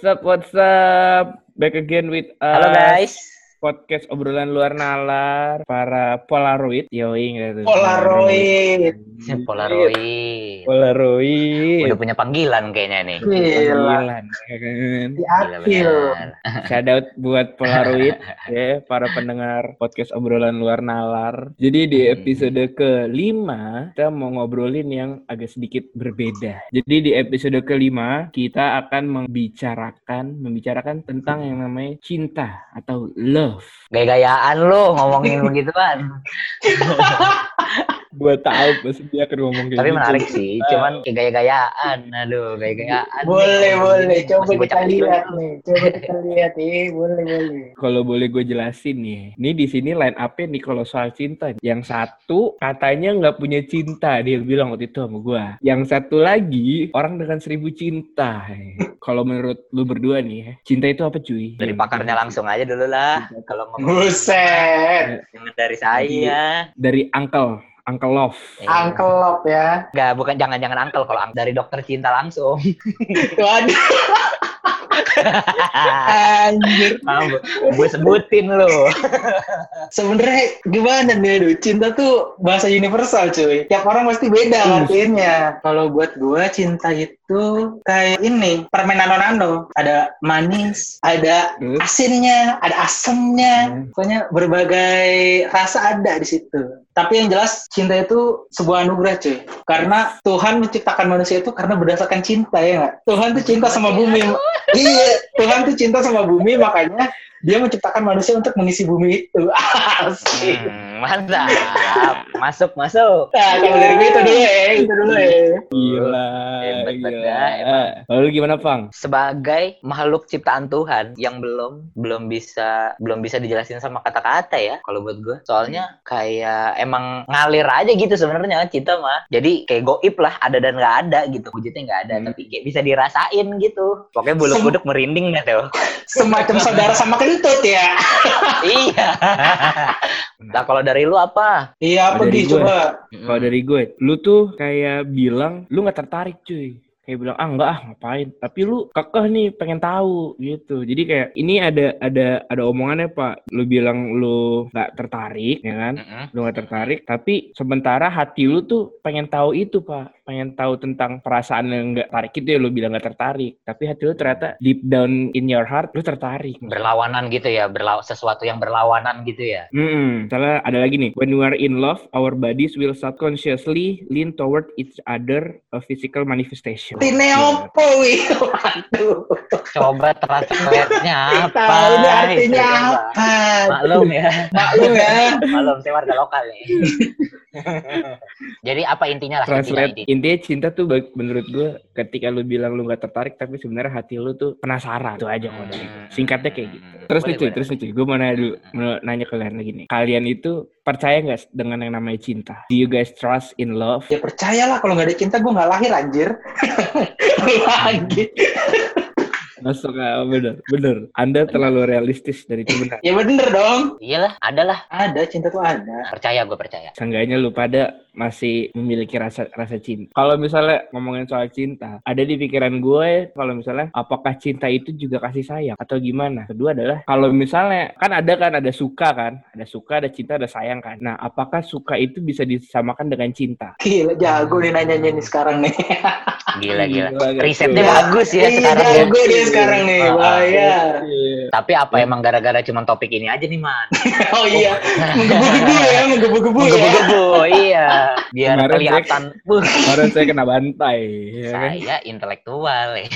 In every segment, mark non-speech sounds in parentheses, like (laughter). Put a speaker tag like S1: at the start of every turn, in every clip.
S1: What's up, what's up? Back again with us.
S2: Halo guys.
S1: Podcast obrolan luar nalar para Polaroid. Yoi nggak tuh?
S3: Polaroid.
S2: Polaroid.
S1: Polaroid.
S2: Udah punya panggilan kayaknya nih.
S3: Gila.
S1: Panggilan, ya kan?
S3: Di
S2: Gila
S3: Akil.
S2: bener.
S1: Shout out buat Polaroid (laughs) ya para pendengar podcast obrolan luar nalar. Jadi di
S2: Hmm.
S1: episode kelima kita mau ngobrolin yang agak sedikit berbeda. Jadi di episode kelima kita akan membicarakan membicarakan tentang yang namanya cinta atau love.
S2: Então, Gaya-gayaan lu ngomongin (laughs) begituan.
S1: Gua tahu pasti dia akan ngomong kayak
S2: Tapi
S1: gitu.
S2: menarik sih, cuman kayak gaya-gayaan. Aduh, gaya-gayaan.
S3: Boleh, boleh. Coba
S2: Masih
S3: kita lihat nih. Coba kita lihat nih. Boleh, boleh.
S1: Kalau boleh gue jelasin nih, ini di sini line up-nya nih kalau soal cinta. Yang satu katanya nggak punya cinta, dia bilang waktu itu sama gue. Yang satu lagi orang dengan seribu cinta. Kalau menurut lu berdua nih, cinta itu apa cuy?
S2: Dari pakarnya langsung aja dulu lah. Kalau
S3: Buset.
S2: dari saya.
S1: Dari Uncle, Uncle Love.
S2: Eh,
S3: Angkelop ya.
S2: Enggak, bukan jangan-jangan angkel kalau dari dokter cinta langsung.
S3: Waduh. Anjir.
S2: gue sebutin lu. (laughs)
S3: Sebenarnya gimana nih, aduh. Cinta tuh bahasa universal, cuy. Tiap orang pasti beda
S1: Hmm.
S3: artinya. Kalau buat gua cinta itu kayak ini, permen nano-nano. Ada manis, ada
S1: Hmm.
S3: asinnya, ada asemnya.
S1: Hmm.
S3: Pokoknya berbagai rasa ada di situ. Tapi yang jelas cinta itu sebuah anugerah cuy. Karena Tuhan menciptakan manusia itu karena berdasarkan cinta ya nggak? Tuhan tuh cinta sama bumi. iya, Tuhan tuh cinta sama bumi makanya dia menciptakan manusia untuk mengisi bumi itu. (laughs) Asik.
S2: Hmm, mantap. Masuk, masuk.
S3: Nah, kalau dari gue itu dulu ya, itu dulu ya.
S1: Gila,
S2: Hebat
S1: gila.
S2: banget, emang.
S1: Lalu gimana, Pang?
S2: sebagai makhluk ciptaan Tuhan yang belum belum bisa belum bisa dijelasin sama kata-kata ya kalau buat gue soalnya kayak emang ngalir aja gitu sebenarnya cinta mah jadi kayak goib lah ada dan nggak ada gitu wujudnya nggak ada
S1: Hmm.
S2: tapi kayak bisa dirasain gitu pokoknya bulu kuduk merinding tuh
S3: Semacam saudara sama (laughs) kentut ya.
S2: iya nah kalau dari lu apa
S3: Iya, apa
S1: gue.
S3: coba?
S1: Kalau dari gue, lu tuh kayak bilang lu nggak tertarik cuy. Kayak bilang ah enggak ah ngapain. Tapi lu kekeh nih pengen tahu gitu. Jadi kayak ini ada ada ada omongannya pak. Lu bilang lu nggak tertarik ya kan?
S2: Mm-mm.
S1: Lu nggak tertarik. Tapi sementara hati lu tuh pengen tahu itu pak. Pengen tahu tentang perasaan yang nggak tertarik itu ya lu bilang nggak tertarik. Tapi hati lu ternyata deep down in your heart lu tertarik.
S2: berlawanan gitu ya berlaw sesuatu yang berlawanan gitu ya
S1: Hmm, misalnya ada lagi nih. When we are in love, our bodies will subconsciously lean toward each other, a physical manifestation.
S3: Tine opo wih. Waduh.
S2: coba translate-nya apa
S3: Tahu ini artinya
S2: coba.
S3: apa?
S2: maklum ya
S3: Maklum ya.
S2: Malum, saya warga lokal nih. Jadi apa intinya lah?
S1: Translate
S2: intinya.
S1: intinya cinta tuh menurut gue ketika lu bilang lu nggak tertarik tapi sebenarnya hati lu tuh penasaran itu aja kok gue. singkatnya kayak gitu terus nih
S2: Boleh,
S1: cuy
S2: boleh.
S1: terus nih cuy gue mau nanya dulu mau nanya ke kalian lagi nih kalian itu percaya nggak dengan yang namanya cinta do you guys trust in love
S3: Ya percayalah kalau nggak ada cinta gue nggak lahir anjir. (laughs) Lagi.
S1: Masuk ah, bener bener anda terlalu realistis dari itu benar
S3: Ya bener dong.
S2: Iyalah, adalah.
S3: Ada cinta tuh ada.
S2: Percaya, gue percaya.
S1: Seenggaknya lu pada masih memiliki rasa rasa cinta. Kalau misalnya ngomongin soal cinta, ada di pikiran gue kalau misalnya apakah cinta itu juga kasih sayang atau gimana? Kedua adalah kalau misalnya kan ada kan ada suka kan, ada suka, ada cinta, ada sayang kan. Nah, apakah suka itu bisa disamakan dengan cinta?
S3: Gila jago nih nanyanya nih sekarang nih. (laughs)
S2: Gila, gila.
S1: Gila,
S2: Risetnya
S3: gila.
S2: bagus ya
S3: Iya,
S2: sekarang. ya.
S3: jago dia sekarang nih.
S2: Ah, ah.
S3: Bahaya.
S1: Iya.
S2: Tapi apa emang gara-gara cuma topik ini aja nih, Man? (laughs)
S3: Oh iya. Menggebu-gebu ya, menggebu-gebu ya.
S2: Menggebu-gebu, iya. Biar
S1: Kemarin
S2: kelihatan.
S1: Kemarin saya kena bantai, ya kan?
S2: saya intelektual. ya.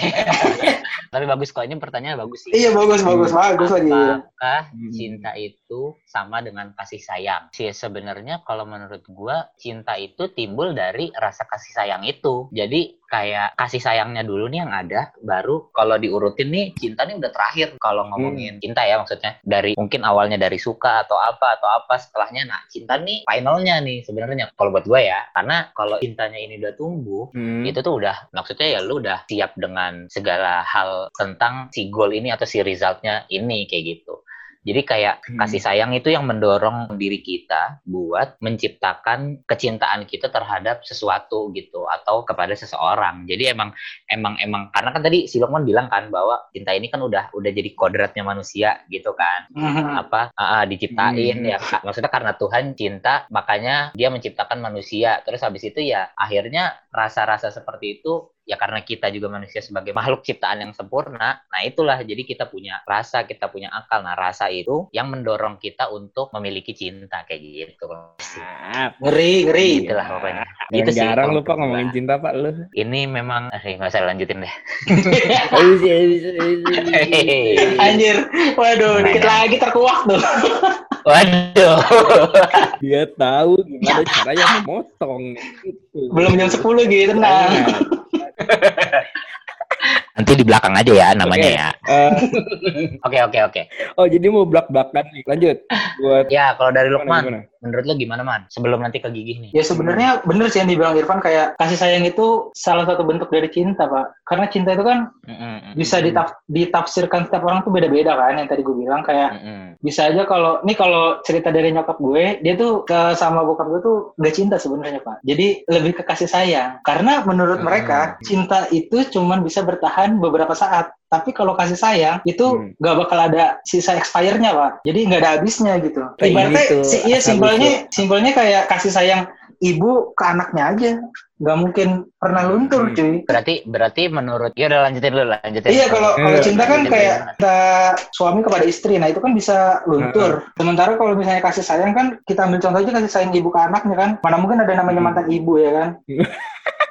S2: (laughs) Tapi bagus kok, ini pertanyaan bagus sih.
S3: Iya bagus bagus bagus lagi.
S2: Apakah
S1: Hmm.
S2: cinta itu sama dengan kasih sayang? Sih sebenarnya kalau menurut gua cinta itu timbul dari rasa kasih sayang itu. Jadi kayak kasih sayangnya dulu nih yang ada, baru kalau diurutin nih cinta nih udah terakhir. Kalau ngomongin cinta ya maksudnya dari mungkin awalnya dari suka atau apa atau apa setelahnya nah cinta nih finalnya nih sebenarnya kalau buat gua ya. Karena kalau cintanya ini udah tumbuh
S1: Hmm.
S2: itu tuh udah maksudnya ya lu udah siap dengan segala hal tentang si goal ini atau si resultnya ini kayak gitu Jadi kayak
S1: Hmm.
S2: kasih sayang itu yang mendorong diri kita buat menciptakan kecintaan kita terhadap sesuatu gitu atau kepada seseorang. Jadi emang emang emang karena kan tadi si Lukman bilang kan bahwa cinta ini kan udah udah jadi kodratnya manusia gitu kan.
S3: Mhm.
S2: apa ah, diciptain
S1: Hmm.
S2: ya maksudnya karena Tuhan cinta makanya dia menciptakan manusia terus habis itu ya akhirnya rasa-rasa seperti itu ya karena kita juga manusia sebagai (laughs) makhluk ciptaan yang sempurna nah itulah. Jadi kita punya rasa kita punya akal. Nah rasa itu yang mendorong kita untuk memiliki cinta kayak gitu.
S1: Ah,
S3: Ngeri, ngeri.
S2: itulah pokoknya. Gitu sih
S1: jarang
S2: kalau
S1: lu pak
S2: menurut
S1: ngomongin cinta pak. Lu.
S2: ini memang eh nggak usah lanjutin deh. (laughs)
S3: Anjir. Waduh,
S2: Nah,
S3: dikit
S2: nah.
S3: lagi terkuak tuh. (laughs)
S2: waduh
S1: Dia tahu gimana caranya memotong. Gitu.
S3: Belum jam 10 gitu, tenang.
S2: nanti di belakang aja ya namanya
S1: Oke.
S2: ya
S1: Eh,
S2: oke oke oke
S1: oh jadi mau belak-belakan nih. Lanjut. Buat
S2: ya kalau dari
S1: gimana,
S2: Lukman
S1: gimana?
S2: Menurut lo gimana man? Sebelum nanti ke gigih nih.
S3: Ya sebenarnya bener sih yang dibilang Irfan kayak kasih sayang itu salah satu bentuk dari cinta, Pak. Karena cinta itu kan
S2: Mm-mm,
S3: bisa ditaf- ditafsirkan setiap orang tuh beda-beda kan yang tadi gue bilang. Kayak
S2: mm-mm.
S3: bisa aja kalau ini kalau cerita dari nyokap gue dia tuh ke sama bokap gue tuh gak cinta sebenarnya pak. Jadi lebih ke kasih sayang. Karena menurut
S2: Hmm.
S3: mereka cinta itu cuman bisa bertahan beberapa saat tapi kalau kasih sayang itu
S1: Hmm.
S3: gak bakal ada sisa expirednya pak jadi nggak ada habisnya gitu ibaratnya
S1: gitu,
S3: si, iya
S1: asal
S3: simpelnya simpelnya kayak kasih sayang ibu ke anaknya aja nggak mungkin pernah luntur
S1: Hmm.
S3: cuy
S2: berarti berarti menurut ya udah lanjutin dulu lanjutin
S3: Iya kalau kalau
S1: Eh,
S3: cinta kan
S2: lanjutin
S3: kayak kita suami kepada istri, nah itu kan bisa luntur. Sementara kalau misalnya kasih sayang kan kita ambil contoh aja kasih sayang ibu ke anaknya kan, mana mungkin ada namanya
S1: Hmm.
S3: mantan ibu ya kan? (laughs)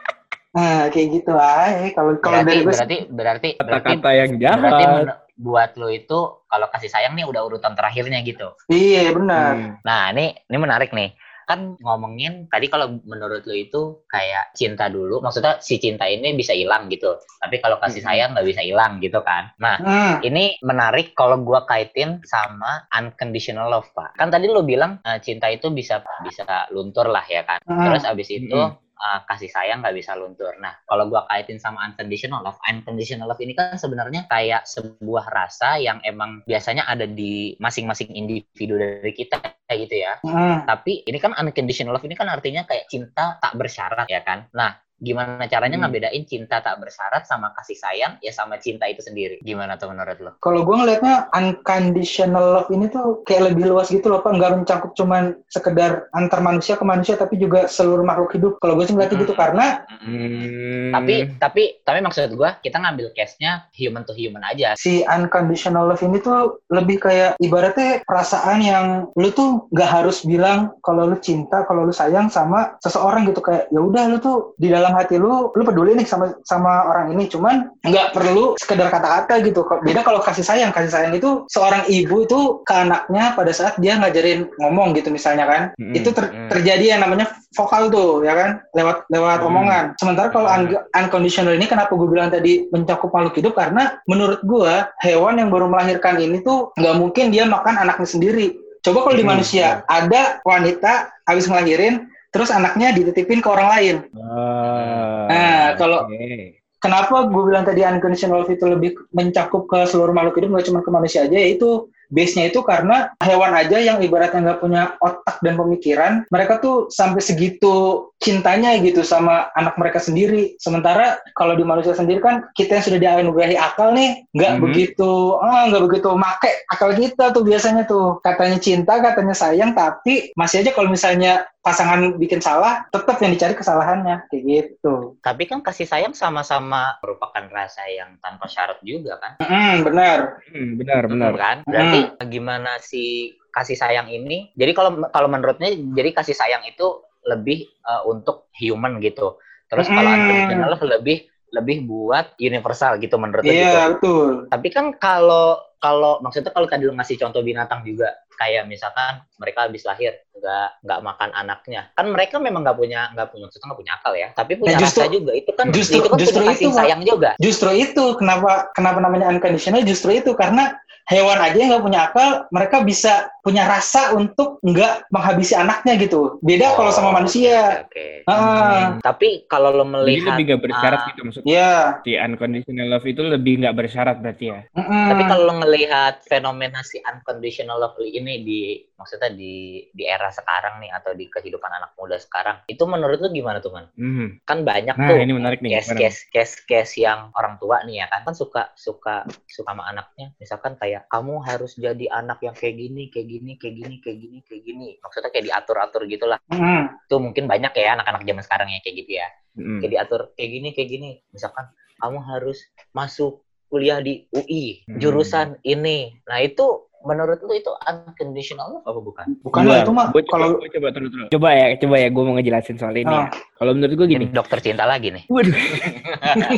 S3: nah kayak gitu aja. Kalau kalau
S2: berarti
S3: dari gue
S2: berarti berarti berarti
S1: Kata-kata yang
S2: berarti
S1: jahat.
S2: men- buat lo itu kalau kasih sayang nih udah urutan terakhirnya gitu
S3: iya benar.
S1: Hmm.
S2: nah ini ini menarik nih kan ngomongin tadi kalau menurut lo itu kayak cinta dulu maksudnya si cinta ini bisa hilang gitu tapi kalau kasih
S1: Hmm.
S2: sayang nggak bisa hilang gitu kan nah
S3: Hmm.
S2: Ini menarik kalau gua kaitin sama unconditional love, Pak. Kan tadi lo bilang eh, cinta itu bisa bisa luntur lah ya kan.
S3: Hmm.
S2: Terus abis itu
S1: Mm-mm.
S2: Eh, kasih sayang nggak bisa luntur. Nah, kalau gua kaitin sama unconditional love, unconditional love ini kan sebenarnya kayak sebuah rasa yang emang biasanya ada di masing-masing individu dari kita kayak gitu ya.
S3: Hmm.
S2: Tapi ini kan unconditional love ini kan artinya kayak cinta tak bersyarat ya kan. Nah, gimana caranya
S1: Hmm.
S2: ngebedain cinta tak bersyarat sama kasih sayang ya sama cinta itu sendiri? Gimana tuh menurut lo?
S3: Kalau gue ngelihatnya unconditional love ini tuh kayak lebih luas gitu loh, Pak. Nggak mencakup cuman sekedar antar manusia ke manusia, tapi juga seluruh makhluk hidup. Kalau gue sih ngeliatnya gitu,
S2: Hmm.
S3: karena
S1: Hmm.
S2: Tapi tapi tapi maksud gua kita ngambil case-nya human to human aja.
S3: si unconditional love ini tuh lebih kayak ibaratnya perasaan yang lu tuh nggak harus bilang kalau lu cinta, kalau lu sayang sama seseorang gitu kayak ya udah lu tuh di dalam hati lu lu peduli nih sama sama orang ini, cuman nggak perlu sekedar kata-kata gitu. Beda kalau kasih sayang, kasih sayang itu seorang ibu itu ke anaknya pada saat dia ngajarin ngomong gitu misalnya kan,
S1: Hmm.
S3: itu ter-
S2: Hmm.
S3: terjadi yang namanya vokal tuh ya kan lewat lewat
S1: Hmm.
S3: omongan. Sementara kalau un- unconditional ini kenapa gue bilang tadi mencakup makhluk hidup karena menurut gue hewan yang baru melahirkan ini tuh nggak mungkin dia makan anaknya sendiri. Coba kalau di
S1: Hmm.
S3: manusia ada wanita habis ngelahirin terus anaknya dititipin ke orang lain.
S1: Ah,
S3: Nah, kalau-
S1: oke.
S3: Kenapa gue bilang tadi unconditional love itu lebih mencakup ke seluruh makhluk hidup nggak cuma ke manusia aja yaitu base-nya itu karena hewan aja yang ibaratnya nggak punya otak dan pemikiran, mereka tuh sampai segitu cintanya gitu sama anak mereka sendiri. Sementara kalau di manusia sendiri kan kita yang sudah dianugerahi akal nih, nggak
S1: Mhm.
S3: begitu, ah nggak begitu make akal kita tuh biasanya tuh katanya cinta, katanya sayang, tapi masih aja kalau misalnya pasangan bikin salah, tetap yang dicari kesalahannya kayak gitu.
S2: Tapi kan kasih sayang sama-sama merupakan rasa yang tanpa syarat juga kan?
S3: Hmm, benar.
S1: Hmm, benar, benar.
S2: Betul kan? Berarti gimana si kasih sayang ini? Jadi kalau kalau menurutnya jadi kasih sayang itu lebih eh, untuk human gitu. Terus kalau
S3: Hmm.
S2: unconditional lebih lebih buat universal gitu menurutnya gitu.
S3: Iya, betul.
S2: Tapi kan kalau kalau maksudnya kalau tadi lu ngasih contoh binatang juga kayak misalkan mereka habis lahir nggak nggak makan anaknya. Kan mereka memang nggak punya nggak punya maksudnya nggak punya akal ya. Tapi punya
S3: Nah, justru-
S2: rasa juga. Itu kan
S3: justru-
S2: itu kan
S3: justru
S2: punya kasih
S3: itu,
S2: sayang juga.
S3: Justru itu kenapa kenapa namanya unconditional justru itu. Karena hewan aja yang nggak punya akal, mereka bisa punya rasa untuk nggak menghabisi anaknya gitu. Beda kalau sama
S2: Oh,
S3: manusia.
S2: Oke.
S3: Ah,
S2: Tapi kalau lo
S1: Jadi
S2: melihat
S1: lebih nggak bersyarat
S2: ah,
S1: gitu maksudnya.
S3: ya.
S1: Si unconditional love itu lebih nggak bersyarat berarti ya.
S3: Mm-mm.
S2: Tapi kalau lo ngelihat fenomena si unconditional love ini di maksudnya di di era sekarang nih atau di kehidupan anak muda sekarang, itu menurut lo gimana tuh man?
S1: Hmm.
S2: Kan banyak
S1: Nah,
S2: tuh
S1: ini menarik nih.
S2: case case case case yang orang tua nih ya kan kan suka suka suka sama anaknya misalkan kayak kamu harus jadi anak yang kayak gini kayak gini kayak gini kayak gini kayak gini maksudnya kayak diatur atur gitulah
S3: Mm-mm.
S2: itu mungkin banyak ya anak-anak zaman sekarang ya kayak gitu ya
S1: Hmm.
S2: kayak diatur kayak gini kayak gini misalkan kamu harus masuk kuliah di UI
S1: Hmm.
S2: jurusan ini nah itu menurut lu itu unconditional love apa bukan
S3: Bukan lah itu mah
S1: gua coba,
S3: kalau
S1: gua coba terus terus. Coba ya, coba ya gue mau ngejelasin soal ini ya.
S3: Ah.
S1: Kalau menurut gue gini.
S2: Ini dokter cinta lagi nih
S1: Waduh.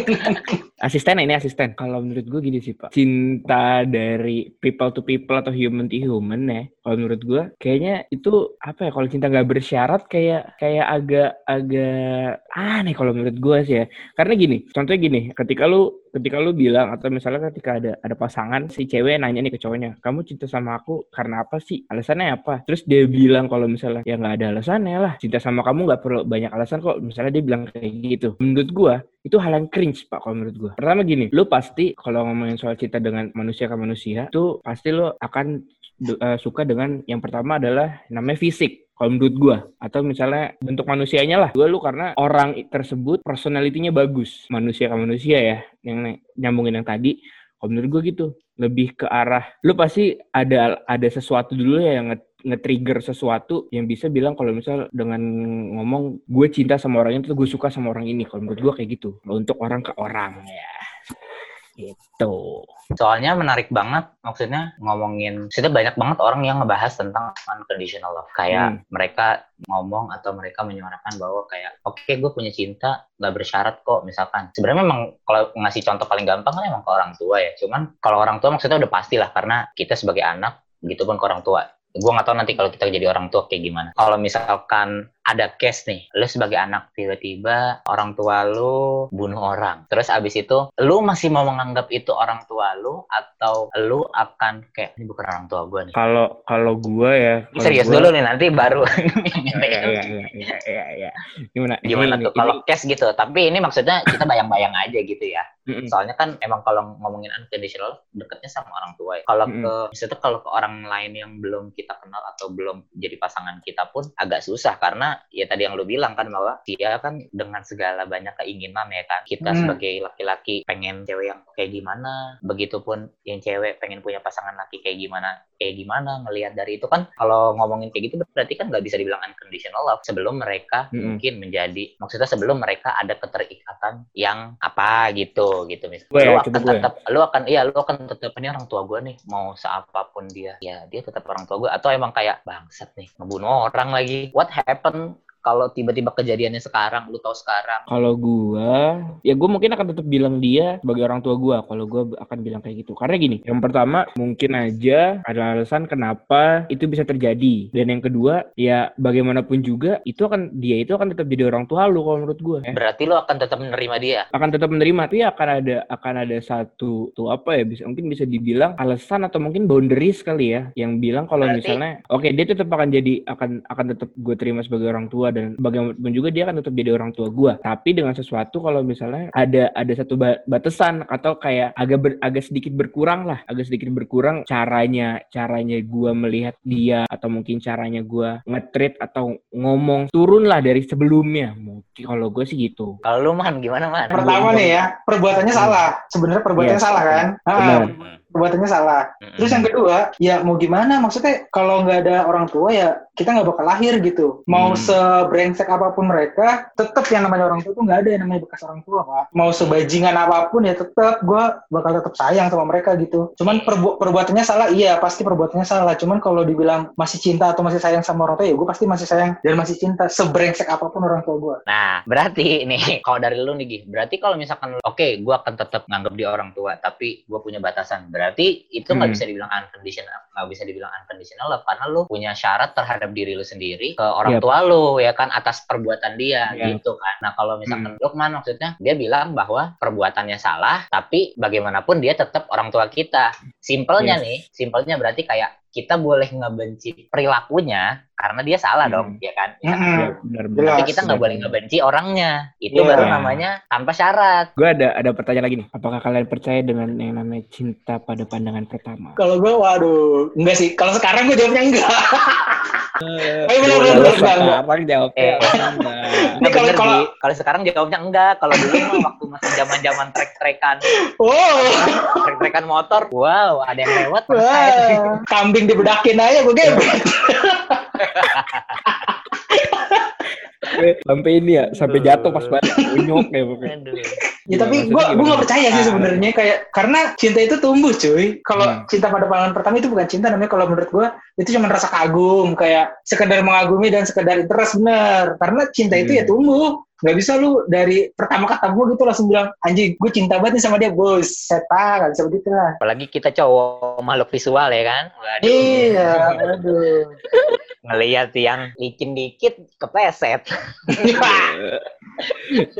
S1: (laughs) asisten ini asisten. Kalau menurut gue gini sih pak. Cinta dari people to people atau human to human ya. Kalau menurut gue kayaknya itu apa ya? Kalau cinta nggak bersyarat kayak kayak agak agak aneh kalau menurut gue sih ya. Karena gini, contohnya gini. Ketika lu ketika lu bilang atau misalnya ketika ada ada pasangan si cewek nanya nih ke cowoknya, kamu cinta sama aku karena apa sih? Alasannya apa? Terus dia bilang kalau misalnya ya nggak ada alasannya lah. Cinta sama kamu nggak perlu banyak alasan kok. Misalnya dia bilang kayak gitu. Menurut gua itu hal yang cringe pak kalau menurut gua. Pertama gini, lu pasti kalau ngomongin soal cinta dengan manusia ke manusia, itu pasti lu akan eh, suka dengan yang pertama adalah namanya fisik kalau menurut gua. Atau misalnya bentuk manusianya lah. Gua lu karena orang tersebut personalitinya bagus. Manusia ke manusia ya yang nyambungin yang tadi. Kalau menurut gua gitu lebih ke arah lu pasti ada ada sesuatu dulu ya yang nge- nge-trigger sesuatu yang bisa bilang kalau misal dengan ngomong gue cinta sama orang itu gue suka sama orang ini. Kalau menurut gua kayak gitu untuk orang ke orang ya gitu
S2: Soalnya menarik banget, maksudnya ngomongin, maksudnya banyak banget orang yang ngebahas tentang unconditional love. Kayak
S1: Hmm.
S2: mereka ngomong atau mereka menyuarakan bahwa kayak, oke gue punya cinta, nggak bersyarat kok misalkan. Sebenarnya memang kalau ngasih contoh paling gampang kan emang ke orang tua ya. Cuman kalau orang tua maksudnya udah pastilah karena kita sebagai anak, gitu pun ke orang tua. Gue nggak tahu nanti kalau kita jadi orang tua kayak gimana. Kalau misalkan ada case nih, lu sebagai anak tiba-tiba orang tua lu bunuh orang. Terus abis itu lu masih mau menganggap itu orang tua lu atau lu akan kayak ini bukan orang tua gue nih.
S1: kalau kalau gua ya kalau
S2: serius
S1: gua-
S2: dulu nih nanti baru. (laughs)
S1: Iya, iya, iya, iya, iya, iya. Gimana?
S2: Gimana
S1: Ini-
S2: tuh kalau case gitu? Tapi ini maksudnya kita bayang-bayang aja gitu ya.
S1: Mm-mm.
S2: Soalnya kan emang kalau ngomongin unconditional deketnya sama orang tua ya. Kalau ke misalnya kalau ke orang lain yang belum kita kenal atau belum jadi pasangan kita pun agak susah karena ya tadi yang lu bilang kan bahwa dia kan dengan segala banyak keinginan ya kan. Kita
S3: Hmm.
S2: sebagai laki-laki pengen cewek yang kayak gimana, begitupun yang cewek pengen punya pasangan laki kayak gimana, kayak gimana ngelihat dari itu kan kalau ngomongin kayak gitu berarti kan nggak bisa dibilang unconditional love. Sebelum mereka
S1: Mm-mm.
S2: mungkin menjadi maksudnya sebelum mereka ada keterikatan yang apa gitu gitu misalnya
S1: Gue ya,
S2: lu
S1: coba
S2: akan
S1: gue. ya.
S2: tetap lu akan iya lu akan tetap ini orang tua gue nih mau seapapun dia. Ya dia tetap orang tua gue atau emang kayak bangsat nih ngebunuh orang lagi. What happened kalau tiba-tiba kejadiannya sekarang lu tahu sekarang
S1: Kalau gua, ya gua mungkin akan tetap bilang dia sebagai orang tua gua. Kalau gua akan bilang kayak gitu. Karena gini, yang pertama mungkin aja ada alasan kenapa itu bisa terjadi. Dan yang kedua, ya bagaimanapun juga itu akan dia itu akan tetap jadi orang tua lu kalau menurut gua. Ya.
S2: berarti lu akan tetap menerima dia
S1: Akan tetap menerima, tapi akan ada akan ada satu tuh apa ya bisa mungkin bisa dibilang alasan atau mungkin boundaries kali ya yang bilang kalau misalnya oke dia tetap akan jadi akan akan tetap gue terima sebagai orang tua dan bagaimanapun juga dia akan tetap jadi orang tua gue tapi dengan sesuatu kalau misalnya ada ada satu ba- batasan atau kayak agak ber- agak sedikit berkurang lah agak sedikit berkurang caranya caranya gue melihat dia atau mungkin caranya gue nge-treat atau ngomong turun lah dari sebelumnya mungkin kalau gue sih gitu
S2: kalau lu man gimana man
S3: pertama nih ya, perbuatannya salah. Sebenarnya perbuatannya
S1: Iya.
S3: salah kan? Ah,
S1: Benar.
S3: perbuatannya salah. Terus yang kedua, ya mau gimana? Maksudnya kalau nggak ada orang tua ya kita nggak bakal lahir gitu. Mau
S1: Hmm.
S3: sebrengsek apa pun mereka, tetap yang namanya orang tua tuh nggak ada yang namanya bekas orang tua, Pak. Mau sebajingan apa pun ya tetap gue bakal tetap sayang sama mereka gitu. Cuman perbu- perbuatannya salah, iya pasti perbuatannya salah. Cuman kalau dibilang masih cinta atau masih sayang sama orang tua, ya gue pasti masih sayang dan masih cinta sebrengsek apa pun orang tua gue.
S2: Nah, berarti nih, (laughs) kalau dari lu nih, Gi, berarti kalau misalkan, oke, gue akan tetap nganggap dia orang tua, tapi gue punya batasan. Berarti itu nggak
S1: Hmm.
S2: bisa dibilang unconditional nggak bisa dibilang unconditional love karena lu punya syarat terhadap diri lu sendiri ke orang
S1: Yap.
S2: tua lu ya kan atas perbuatan dia
S1: Iya.
S2: gitu kan nah kalau misalkan
S1: Hmm.
S2: Lukman maksudnya dia bilang bahwa perbuatannya salah tapi bagaimanapun dia tetap orang tua kita simpelnya
S1: Yes.
S2: nih simpelnya berarti kayak kita boleh ngebenci perilakunya karena dia salah
S1: Hmm.
S2: dong ya kan Ya,
S3: Mm-mm.
S1: Ya, benar
S3: Jelas.
S1: benar.
S2: tapi kita nggak boleh ngebenci orangnya itu
S3: Iya.
S2: baru namanya tanpa syarat
S1: Gue ada ada pertanyaan lagi nih. Apakah kalian percaya dengan yang namanya cinta pada pandangan pertama?
S3: Kalau gue, waduh, enggak sih. Kalau sekarang gue jawabnya enggak. (laughs) Ayo, bener, bener,
S1: Kalau
S3: bener, enggak, enggak.
S1: sekarang jawabnya
S2: Eh.
S1: enggak. (laughs)
S3: Kalau- kalau-
S2: kalau sekarang jawabnya enggak kalau dulu mah waktu masih zaman zaman trek trekan
S3: Wow,
S2: trek trekan motor wow ada yang lewat
S3: wah, kambing dibedakin aja gue gebet.
S1: Sampai- Sampai ini ya, sampai jatuh pas balik unyok ya pokoknya.
S2: Aduh.
S3: Ya tapi gue gue nggak percaya sih
S1: Ah.
S3: sebenarnya kayak karena cinta itu tumbuh cuy. Kalau
S1: Hmm.
S3: cinta pada pandangan pertama itu bukan cinta namanya kalau menurut gue itu cuma rasa kagum kayak sekedar mengagumi dan sekedar interest bener. Karena cinta itu
S1: Hmm.
S3: ya tumbuh. Nggak bisa lu dari pertama ketemu gitu langsung bilang anjing gue cinta banget nih sama dia bos. Seta bisa begitu lah.
S2: apalagi kita cowok makhluk visual ya kan Waduh.
S3: Iya, aduh.
S2: ngelihat yang licin dikit kepeset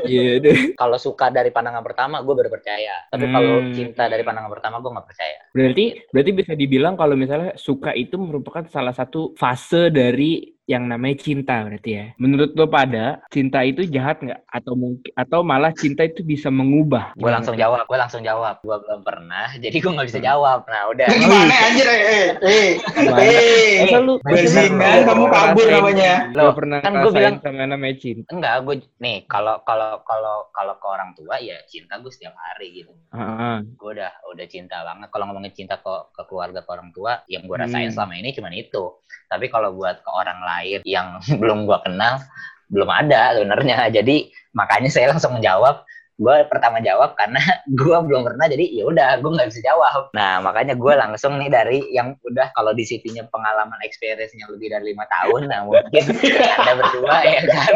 S1: Iya (laughs) deh.
S2: kalau suka dari pandangan pertama gue baru percaya tapi kalau
S1: Hmm.
S2: cinta dari pandangan pertama gue nggak percaya
S1: Berarti berarti bisa dibilang kalau misalnya suka itu merupakan salah satu fase dari yang namanya cinta berarti ya. Menurut lo pada cinta itu jahat nggak atau mungkin atau malah cinta itu bisa mengubah?
S2: gue langsung jawab gue langsung jawab gue belum pernah (laughs) jadi gue nggak bisa jawab nah udah
S3: Gimana anjir eh eh eh.
S1: Gimana?
S3: Eh,
S1: Masa lu
S3: bajingan,
S1: lu
S3: kamu
S1: pernah
S3: kabur namanya.
S1: Lu
S2: Loh,
S1: pernah
S2: kan
S1: ngerasain
S2: bilang-
S1: sama namanya cinta?
S2: enggak gue nih kalau kalau kalau kalau ke orang tua ya cinta gue setiap hari gitu
S1: Heeh.
S2: gue udah udah cinta banget kalau ngomongin cinta ke ke keluarga ke orang tua yang gue rasain
S1: Hmm.
S2: selama ini cuman itu tapi kalau buat ke orang lain yang (laughs) belum gue kenal belum ada sebenarnya. Jadi makanya saya langsung menjawab. Gue pertama jawab karena (laughs) gue belum pernah jadi ya udah gue nggak bisa jawab. Nah makanya gue langsung nih dari yang udah kalau di CV-nya pengalaman experience-nya lebih dari lima tahun nah mungkin (laughs) ada berdua ya kan?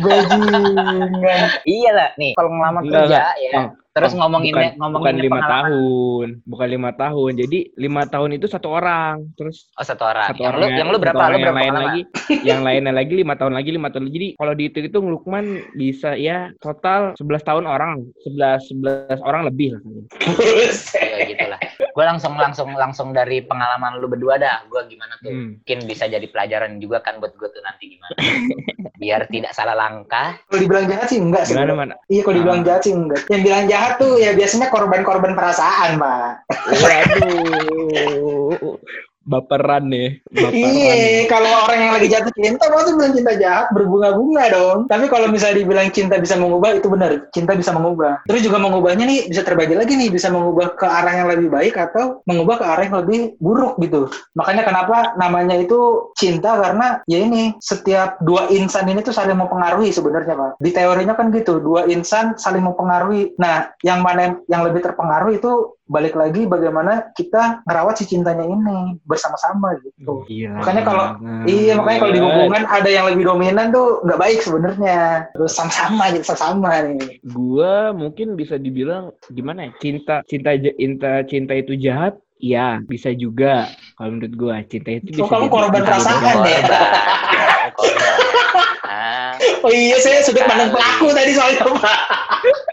S3: Bajingan.
S2: iya lah nih kalau ngelamar kerja ya terus
S1: Bang,
S2: ngomonginnya
S1: bukan,
S2: ngomongin
S1: bukan lima tahun, bukan lima tahun. Jadi lima tahun itu satu orang, terus
S2: Oh satu orang.
S1: satu
S2: yang
S1: orang
S2: lu yang lu berapa? Lu
S1: yang
S2: berapa
S1: lain
S2: lama?
S1: lagi, yang lainnya lagi lima tahun lagi lima tahun lagi. Jadi kalau dihitung itu Lukman bisa ya total 11 tahun orang, 11 11 orang lebih lah.
S2: Ya gitulah. Gue langsung langsung langsung dari pengalaman lu berdua dah. Gue gimana tuh?
S1: Hmm.
S2: Mungkin bisa jadi pelajaran juga kan buat gue tuh nanti gimana. (laughs) Biar tidak salah langkah.
S3: Kalau dibilang jahat sih enggak sih.
S1: Gimana mana?
S3: Iya kalau dibilang
S1: Ah.
S3: jahat sih enggak. Yang bilang jahat tuh ya biasanya korban-korban perasaan, Pak.
S1: Waduh. Baperan nih.
S3: Iya, kalau orang yang lagi jatuh cinta pasti bilang cinta jahat berbunga-bunga dong. Tapi kalau misalnya dibilang cinta bisa mengubah itu benar, cinta bisa mengubah. Terus juga mengubahnya nih bisa terbagi lagi nih, bisa mengubah ke arah yang lebih baik atau mengubah ke arah yang lebih buruk gitu. Makanya kenapa namanya itu cinta karena ya ini setiap dua insan ini tuh saling mempengaruhi sebenarnya Pak. Di teorinya kan gitu, dua insan saling mempengaruhi. Nah, yang mana yang lebih terpengaruh itu balik lagi bagaimana kita merawat si cintanya ini bersama-sama gitu.
S1: Gila
S3: Makanya kalau-. Iya makanya kalau di hubungan ada yang lebih dominan tuh nggak baik sebenarnya. Terus sama-sama gitu sama-sama nih.
S1: gua mungkin bisa dibilang gimana ya cinta cinta cinta cinta itu jahat ya bisa juga kalau menurut gua cinta itu bisa
S3: Oh, kamu
S1: jadi-
S3: korban perasaan
S1: jahat.
S3: ya? (laughs) (laughs) Oh iya saya sudut pandang pelaku tadi soalnya Pak.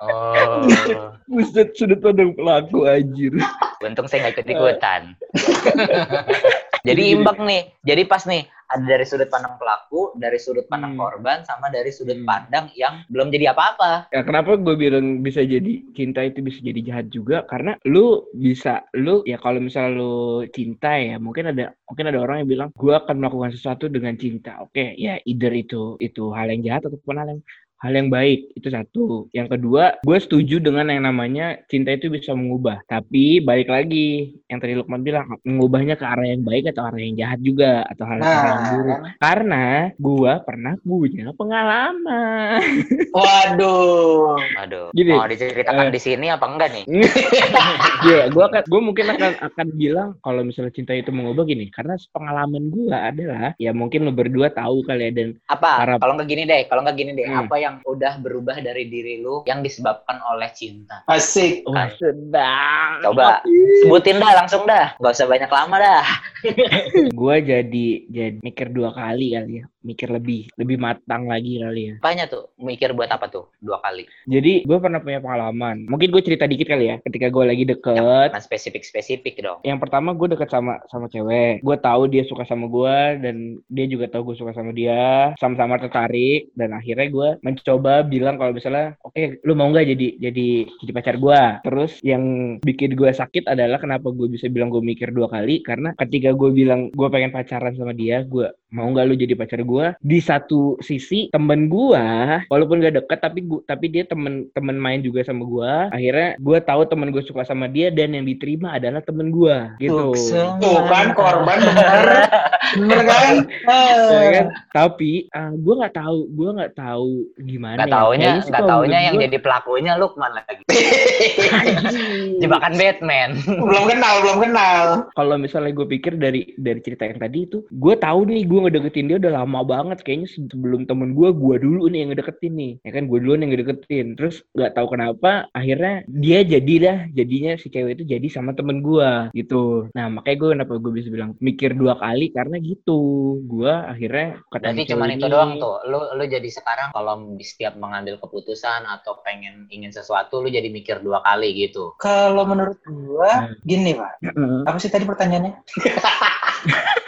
S2: oh.
S1: Buset, sudut pandang pelaku anjir
S2: Untung saya nggak ikut ikutan. (laughs) Jadi imbang nih. Jadi pas nih ada dari sudut pandang pelaku, dari sudut pandang
S1: Hmm.
S2: korban, sama dari sudut
S1: Hmm.
S2: pandang yang belum jadi apa-apa.
S1: ya kenapa gue bilang bisa jadi cinta itu bisa jadi jahat juga karena lu bisa lu ya kalau misalnya lu cinta ya mungkin ada mungkin ada orang yang bilang gue akan melakukan sesuatu dengan cinta oke ya either itu itu hal yang jahat ataupun hal yang hal yang baik itu satu. Yang kedua gue setuju dengan yang namanya cinta itu bisa mengubah. Tapi balik lagi yang tadi Lukman bilang mengubahnya ke arah yang baik atau arah yang jahat juga atau hal, yang
S3: Nah,
S1: buruk. Karena gue pernah punya pengalaman. (laughs)
S3: Waduh.
S2: Aduh,
S1: Gini,
S2: mau diceritakan
S1: eh,
S2: di sini apa enggak nih? (laughs)
S1: Iya, gua akan gua mungkin akan akan bilang kalau misalnya cinta itu mengubah gini, karena pengalaman gua adalah ya mungkin lo berdua tahu kali ya dan
S2: Apa? Kalau nggak gini deh, kalau nggak gini deh,
S1: Hmm.
S2: apa yang udah berubah dari diri lu yang disebabkan oleh cinta?
S3: Asik.
S1: wah sedang
S2: Coba sebutin dah langsung dah. Gak usah banyak lama dah. (laughs)
S1: gue jadi jadi mikir dua kali kali ya mikir lebih lebih matang lagi kali ya
S2: Apanya tuh? Mikir buat apa tuh? Dua kali.
S1: jadi gue pernah punya pengalaman mungkin gue cerita dikit kali ya ketika gue lagi deket
S2: Nah, spesifik-spesifik dong.
S1: yang pertama gue deket sama sama cewek gue tahu dia suka sama gue dan dia juga tahu gue suka sama dia sama-sama tertarik dan akhirnya gue mencoba bilang kalau misalnya oke lu mau nggak jadi jadi jadi pacar gue terus yang bikin gue sakit adalah kenapa gue bisa bilang gue mikir dua kali? Karena ketika gue bilang gue pengen pacaran sama dia gue mau nggak lu jadi pacar gue di satu sisi temen gue walaupun gak deket tapi gua, tapi dia temen temen main juga sama gue akhirnya gue tahu temen gue suka sama dia dan yang diterima adalah temen gue gitu
S3: Tuh kan korban bener. Bener kan?
S1: Ya
S3: Eh.
S1: kan? Tapi gue nggak tahu, gue nggak tahu gimana.
S2: Gak
S1: ya.
S2: taunya,
S1: Kayaknya sih
S2: gak
S1: kalau
S2: taunya yang
S1: gua-
S2: jadi pelakunya Lukman lagi.
S1: Anjing. (laughs)
S2: Jebakan Batman.
S3: belum kenal, belum kenal.
S1: Kalau misalnya gue pikir dari dari cerita yang tadi itu, gue tahu nih gue ngedeketin dia udah lama banget. Kayaknya sebelum temen gue, gue dulu nih yang ngedeketin nih. Ya kan gue duluan yang ngedeketin. Terus nggak tahu kenapa, akhirnya dia jadilah jadinya si cewek itu jadi sama temen gue gitu. Nah makanya gue kenapa gue bisa bilang mikir dua kali karena gitu. Gue akhirnya ketemu
S2: Berarti cuma itu doang tuh. Lu lu jadi sekarang kalau di setiap mengambil keputusan atau pengen ingin sesuatu lu jadi mikir dua kali gitu.
S3: Kalau menurut gua,
S1: Hmm.
S3: gini Pak. Apa sih tadi pertanyaannya? (laughs)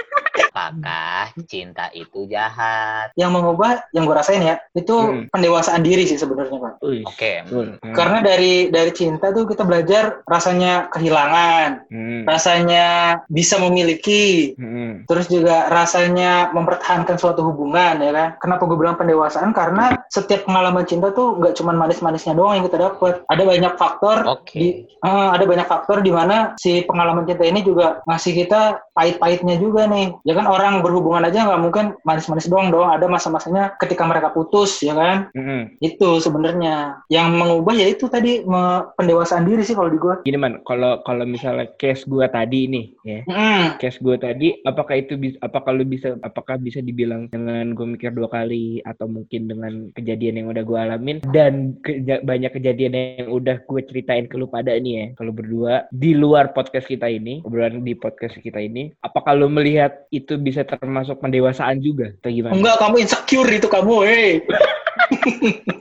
S2: Apakah cinta itu jahat?
S3: Yang mengubah, yang gua rasain ya, itu
S1: Hmm.
S3: pendewasaan diri sih sebenarnya Pak.
S2: Oke.
S1: betul. Hmm.
S3: Karena dari dari cinta tuh kita belajar rasanya kehilangan,
S1: Hmm.
S3: rasanya bisa memiliki,
S1: Hmm.
S3: terus juga rasanya mempertahankan suatu hubungan ya kan. Kenapa gue bilang pendewasaan? Karena setiap pengalaman cinta tuh nggak cuma manis-manisnya doang yang kita dapat. Ada banyak faktor
S2: Oke.
S3: di eh, ada banyak faktor di mana si pengalaman cinta ini juga ngasih kita pahit-pahitnya juga nih. Ya kan orang berhubungan aja nggak mungkin manis-manis doang dong. Ada masa-masanya ketika mereka putus ya kan.
S1: Hmm.
S3: Itu sebenarnya yang mengubah ya itu tadi me- pendewasaan diri sih kalau di gue.
S1: Gini man, kalau kalau misalnya case gua tadi nih, ya,
S3: Mm.
S1: case gua tadi, apakah itu bisa, apakah lu bisa, apakah bisa dibilang dengan gue mikir dua kali atau mungkin dengan kejadian yang udah gua alamin dan keja- banyak kejadian yang udah gue ceritain ke lu pada nih ya, kalau berdua di luar podcast kita ini, obrolan di podcast kita ini, apakah lu melihat itu bisa termasuk pendewasaan juga atau gimana?
S3: Enggak, kamu insecure itu kamu, hei. (laughs)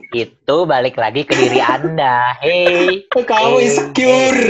S2: Itu balik lagi ke diri Anda. Hey. (laughs)
S3: Kamu
S2: Eh,
S3: insecure.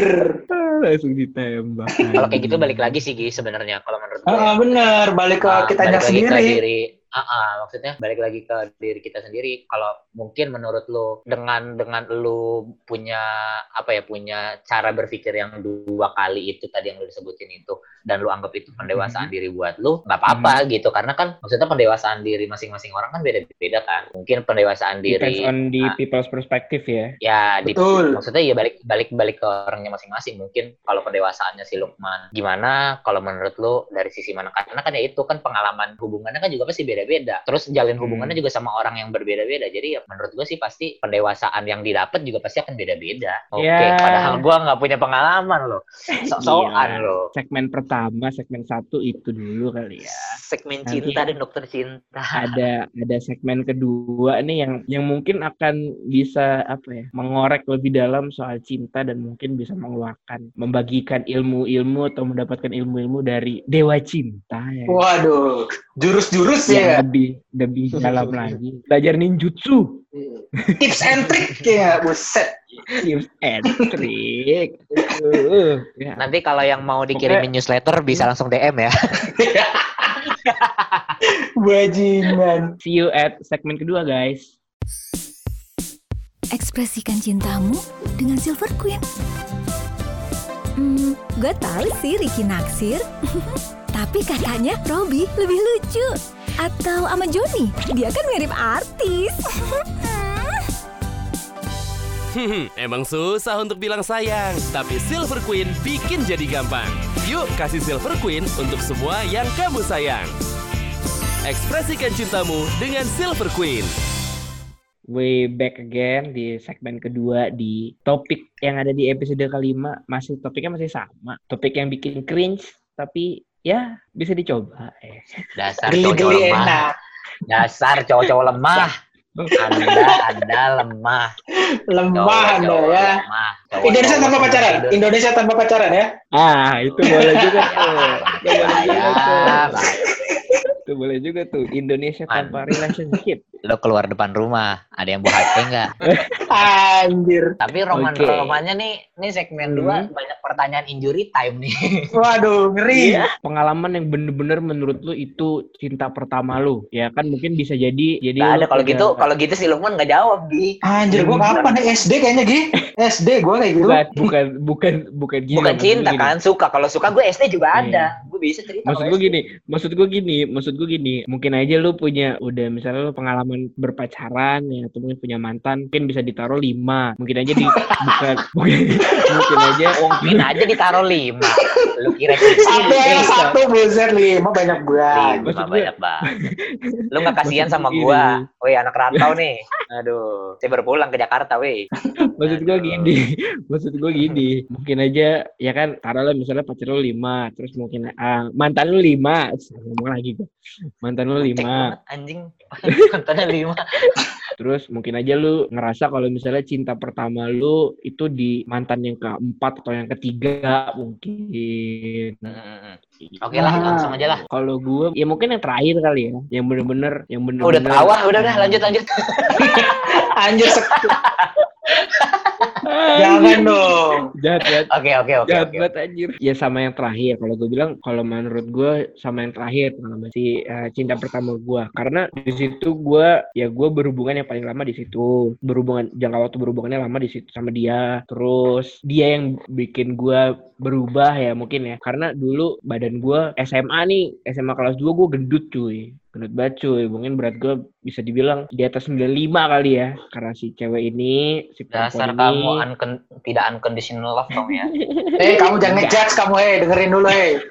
S1: Ah, langsung ditembak.
S2: Kalau kayak gitu balik lagi sih Gi sebenarnya kalau menurut gue.
S3: Ah, bener, balik ke
S2: Ah,
S3: kitanya
S2: balik lagi ke
S3: sendiri.
S2: diri Ah, ah, maksudnya balik lagi ke diri kita sendiri. Kalau mungkin menurut lu dengan dengan lu punya apa ya punya cara berpikir yang dua kali itu tadi yang lu disebutin itu dan lu anggap itu pendewasaan diri buat lu nggak apa-apa gitu. Karena kan maksudnya pendewasaan diri masing-masing orang kan beda-beda kan. Mungkin pendewasaan
S1: Depends
S2: diri
S1: on the
S2: ah.
S1: people's perspective ya.
S2: ya di,
S3: Betul.
S2: maksudnya ya balik balik balik ke orangnya masing-masing. Mungkin kalau pendewasaannya si Lukman gimana? Kalau menurut lu dari sisi mana? Karena kan ya itu kan pengalaman hubungannya kan juga pasti beda-beda terus jalin hubungannya
S1: Hmm.
S2: juga sama orang yang berbeda-beda jadi ya menurut gue sih pasti pendewasaan yang didapat juga pasti akan beda-beda oke
S1: Ya.
S2: padahal gue nggak punya pengalaman loh (laughs) sok-sokan
S1: Gila.
S2: loh
S1: Segmen pertama, segmen satu itu dulu kali ya.
S2: segmen
S1: Nanti-
S2: cinta dan dokter cinta
S1: Ada ada segmen kedua nih yang yang mungkin akan bisa apa ya mengorek lebih dalam soal cinta dan mungkin bisa mengeluarkan membagikan ilmu-ilmu atau mendapatkan ilmu-ilmu dari dewa cinta ya.
S3: Waduh, jurus-jurus
S1: Yang
S3: ya.
S1: lebih lebih dalam (laughs) lagi. Belajar ninjutsu,
S3: Tips and trick ya, buset.
S1: tips and trick. Uh, (laughs) ya.
S2: nanti kalau yang mau dikirimin newsletter bisa langsung DM ya (laughs)
S3: Bajingan.
S1: See you at segmen kedua guys.
S4: Ekspresikan cintamu dengan Silver Queen. Hmm, gue tahu sih Ricky naksir. Tapi katanya Robby lebih lucu. Atau sama Joni, dia kan mirip artis.
S5: Hmm, (laughs) emang susah untuk bilang sayang, tapi Silver Queen bikin jadi gampang. Yuk kasih Silver Queen untuk semua yang kamu sayang. Ekspresikan cintamu dengan Silver Queen.
S1: We back again di segmen kedua di topik yang ada di episode kelima masih topiknya masih sama topik yang bikin cringe tapi ya bisa dicoba eh.
S2: dasar
S3: Geli-geli
S2: lemah
S3: enak.
S2: dasar cowok-cowok lemah Anda, Anda lemah.
S3: Lemah Anda ya.
S2: lemah.
S3: Indonesia
S2: Cowok-cowok
S3: tanpa pacaran.
S2: hidup.
S3: Indonesia tanpa pacaran ya.
S1: Ah, itu boleh juga tuh. Boleh juga tuh. Itu boleh juga tuh. Indonesia tanpa relationship.
S2: Lo keluar depan rumah, ada yang bawa HP nggak? (laughs)
S3: Anjir.
S2: Tapi roman-romannya nih, nih segmen
S1: Hmm.
S2: 2 banyak pertanyaan injury time nih. (laughs)
S3: Waduh, ngeri.
S1: Iya. Pengalaman yang bener-bener menurut lu itu cinta pertama lu. Ya kan mungkin bisa jadi jadi
S2: Gak ada kalau gitu, kalau gitu si Lukman nggak jawab Gi.
S3: Anjir, gua kapan nih SD kayaknya, Gi? SD gua kayak gitu.
S1: bukan bukan bukan bukan gini.
S2: Bukan cinta
S1: gini.
S2: kan, suka. Kalau suka gue SD juga
S1: Iya.
S2: ada. Gue bisa cerita.
S1: Maksud
S2: kalau
S1: gue gini, maksud gue gini, maksud gue gini. Mungkin aja lu punya udah misalnya lu pengalaman berpacaran ya atau mungkin punya mantan, mungkin bisa ditaruh lima. Mungkin aja di (laughs) bukan mungkin, mungkin aja
S2: Mungkin (laughs) aja ditaruh lima. Lu kira
S3: Satu ya,
S2: kecil.
S3: satu buset lima banyak banget.
S2: Lima
S1: Maksud gue-
S2: banyak banget. (laughs) Lu gak kasihan sama
S1: gue
S2: gua. Woi anak rantau nih. Aduh. Saya baru pulang ke Jakarta weh.
S1: maksud gue gini, maksud gue gini. Mungkin aja ya kan taruhlah misalnya pacar lu lima, terus mungkin ah, mantan lu lima, ngomong lagi gue. Mantan lu lima,
S2: banget, Anjing. (laughs) Kontennya lima.
S1: Terus mungkin aja lu ngerasa kalau misalnya cinta pertama lu itu di mantan yang keempat atau yang ketiga mungkin.
S2: Hmm. Oke lah, langsung aja lah.
S1: Kalau gue ya mungkin yang terakhir kali ya, yang bener-bener yang bener-bener.
S2: Oh, udah tawa, udah udah lanjut lanjut. (laughs) (laughs)
S3: Anjir, jangan dong.
S1: Jahat banget.
S2: Oke oke oke
S1: Jahat
S2: oke.
S1: banget anjir. Ya sama yang terakhir. Kalau gue bilang, kalau menurut gue sama yang terakhir pengalaman si eh, cinta pertama gue. Karena di situ gue, ya gue berhubungan yang paling lama di situ. Berhubungan jangka waktu berhubungannya lama di situ sama dia. Terus dia yang bikin gue berubah ya mungkin ya. Karena dulu badan gue SMA nih, SMA kelas 2 gue gendut cuy. Gendut banget cuy. Mungkin berat gue bisa dibilang di atas 95 kali ya. Karena si cewek ini, si
S2: Dasar
S1: perempuan
S2: kamu
S1: ini.
S2: uncon- tidak unconditional love dong ya. (laughs)
S3: Eh, kamu jangan ngejudge kamu, hei, dengerin dulu, hei.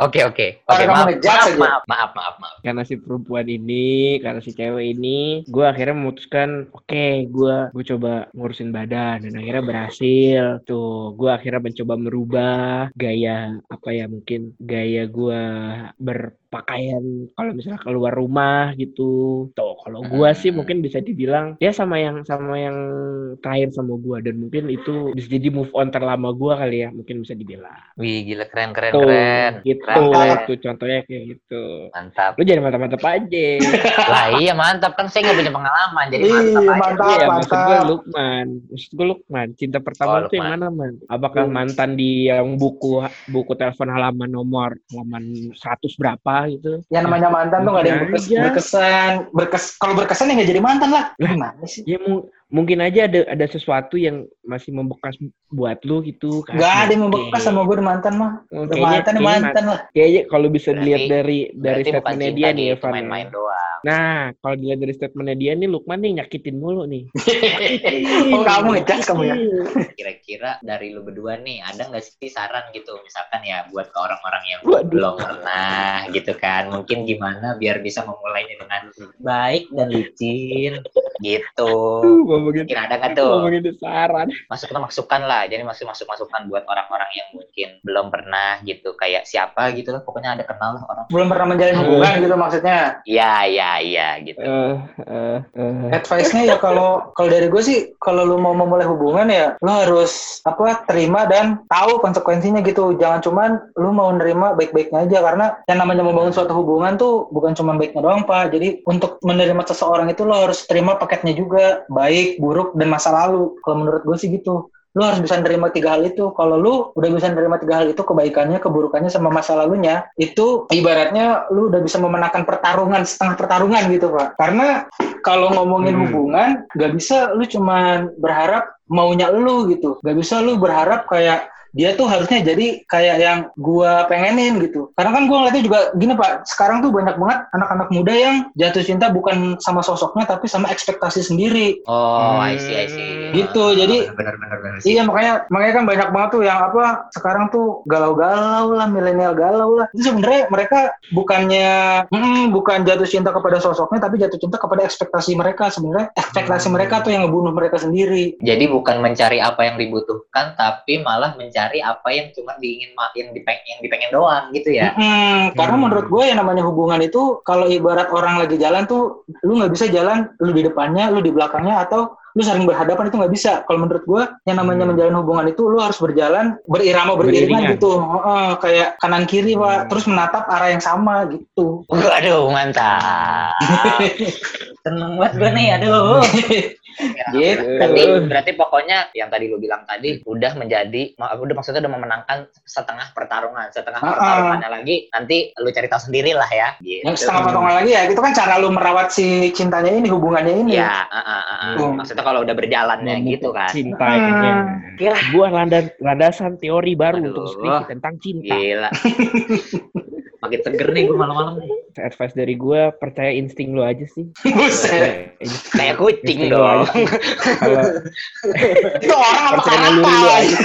S2: Oke oke. Oke maaf,
S3: ngejudge
S2: maaf, maaf maaf maaf maaf.
S1: karena si perempuan ini, karena si cewek ini, gue akhirnya memutuskan, oke, gue gue coba ngurusin badan dan akhirnya berhasil. Tuh, gue akhirnya mencoba merubah gaya apa ya mungkin gaya gue berpakaian kalau misalnya keluar rumah gitu. Tuh, kalau gue sih
S2: Hmm.
S1: mungkin bisa dibilang ya sama yang sama yang terakhir sama gue dan mungkin itu bisa jadi move on terlama gue kali ya, mungkin bisa dibilang.
S2: Wih gila keren keren
S1: Tuh,
S2: keren.
S1: gitu,
S2: Keren, keren.
S1: tuh contohnya kayak gitu.
S2: Mantap.
S1: Lu jangan mantap-mantap aja. (laughs)
S2: lah iya mantap kan saya nggak punya pengalaman jadi
S3: Iya,
S2: mantap aja.
S3: mantap.
S1: Iya, maksud gue
S3: mantap.
S1: Lukman. Maksud gue Lukman. Cinta pertama
S2: Oh,
S1: itu yang mana, Man? Apakah mantan di yang buku buku telepon halaman nomor halaman 100 berapa gitu?
S3: Yang namanya mantan tuh gak ada yang berkes-
S1: Aja.
S3: berkesan. Berkes kalau berkesan ya gak jadi mantan lah.
S1: Lah.
S3: Gimana sih?
S1: Ya mungkin aja ada ada sesuatu yang masih membekas buat lu gitu kan.
S3: Gak ada yang membekas sama gue mantan mah.
S1: Oh,
S3: Udah
S1: kayaknya-
S3: mantan ya
S1: kayaknya
S3: mantan lah.
S1: Kayaknya kalau bisa
S2: Berarti-
S1: dilihat dari dari statementnya dia nih, Evan. ya.
S2: main-main doang.
S1: Nah, kalau dilihat dari statementnya dia nih, Lukman nih nyakitin mulu nih. (laughs)
S3: Oh kamu ngejudge kamu ya? (laughs)
S2: Kira-kira dari lu berdua nih ada nggak sih saran gitu misalkan ya buat ke orang-orang yang
S1: Waduh.
S2: belum pernah gitu kan mungkin gimana biar bisa memulainya dengan baik dan licin gitu.
S1: Ngomongin
S2: Mungkin ada nggak tuh?
S1: ngomongin saran. (laughs)
S2: masukan masukan lah jadi masuk masuk masukan buat orang-orang yang mungkin belum pernah gitu kayak siapa gitu lah pokoknya ada kenal lah orang
S3: Belum pernah menjalin hubungan gitu maksudnya.
S2: iya iya iya gitu
S1: Eh, eh, eh.
S3: Advice-nya ya kalau kalau dari gue sih kalau lu mau memulai hubungan ya lu harus apa terima dan tahu konsekuensinya gitu. Jangan cuman lu mau nerima baik-baiknya aja karena yang namanya membangun suatu hubungan tuh bukan cuma baiknya doang Pak. Jadi untuk menerima seseorang itu lo harus terima paketnya juga, baik, buruk dan masa lalu. Kalau menurut gue sih gitu. Lu harus bisa nerima tiga hal itu. Kalau lu udah bisa nerima tiga hal itu, kebaikannya, keburukannya, sama masa lalunya, itu ibaratnya lu udah bisa memenangkan pertarungan, setengah pertarungan gitu, Pak. Karena kalau ngomongin
S1: Hmm.
S3: hubungan, nggak bisa lu cuman berharap maunya lu gitu. Nggak bisa lu berharap kayak dia tuh harusnya jadi kayak yang gua pengenin gitu. Karena kan gua ngeliatnya juga gini Pak, sekarang tuh banyak banget anak-anak muda yang jatuh cinta bukan sama sosoknya tapi sama ekspektasi sendiri.
S2: oh I see I see.
S3: Gitu, jadi-
S2: benar benar
S3: Iya makanya makanya kan banyak banget tuh yang apa sekarang tuh galau-galau lah milenial galau lah. Itu sebenarnya mereka bukannya mm, bukan jatuh cinta kepada sosoknya tapi jatuh cinta kepada ekspektasi mereka sebenarnya. Ekspektasi mereka tuh yang ngebunuh mereka sendiri.
S2: Jadi bukan mencari apa yang dibutuhkan tapi malah mencari mencari apa yang cuma diingin yang dipengen yang dipengen doang gitu ya.
S3: Mm, karena
S1: Hmm.
S3: menurut gue yang namanya hubungan itu kalau ibarat orang lagi jalan tuh lu nggak bisa jalan lu di depannya lu di belakangnya atau lu saling berhadapan itu nggak bisa kalau menurut gue yang namanya
S1: Hmm.
S3: menjalin hubungan itu lu harus berjalan berirama beriringan
S1: Beriringan.
S3: gitu Heeh, kayak kanan kiri pak
S1: Hmm.
S3: terus menatap arah yang sama gitu
S2: Waduh, mantap. (laughs) Seneng banget gue nih, aduh. (laughs)
S3: gitu
S2: Berarti, berarti pokoknya yang tadi lu bilang tadi udah menjadi, udah maksudnya udah memenangkan setengah pertarungan, setengah
S3: Ah, ah.
S2: pertarungannya lagi nanti lu cari tahu sendiri lah ya. Gitu.
S3: yang setengah potongan lagi ya itu kan cara lu merawat si cintanya ini hubungannya ini
S2: Ya, ah.
S3: Hmm.
S2: maksudnya kalau udah berjalannya
S1: Memupuk
S2: gitu kan.
S1: Cinta
S3: Hmm.
S1: kayaknya.
S2: Gila.
S1: Sebuah landas, landasan teori baru
S2: Aduh.
S1: untuk skripsi tentang cinta.
S2: Gila. (laughs) Makin seger nih gue malam-malam nih.
S1: Advice dari gue, percaya insting lo aja sih. (laughs)
S3: Buset.
S2: Kayak kucing dong.
S1: Kalau (laughs)
S3: itu orang apa
S1: aja.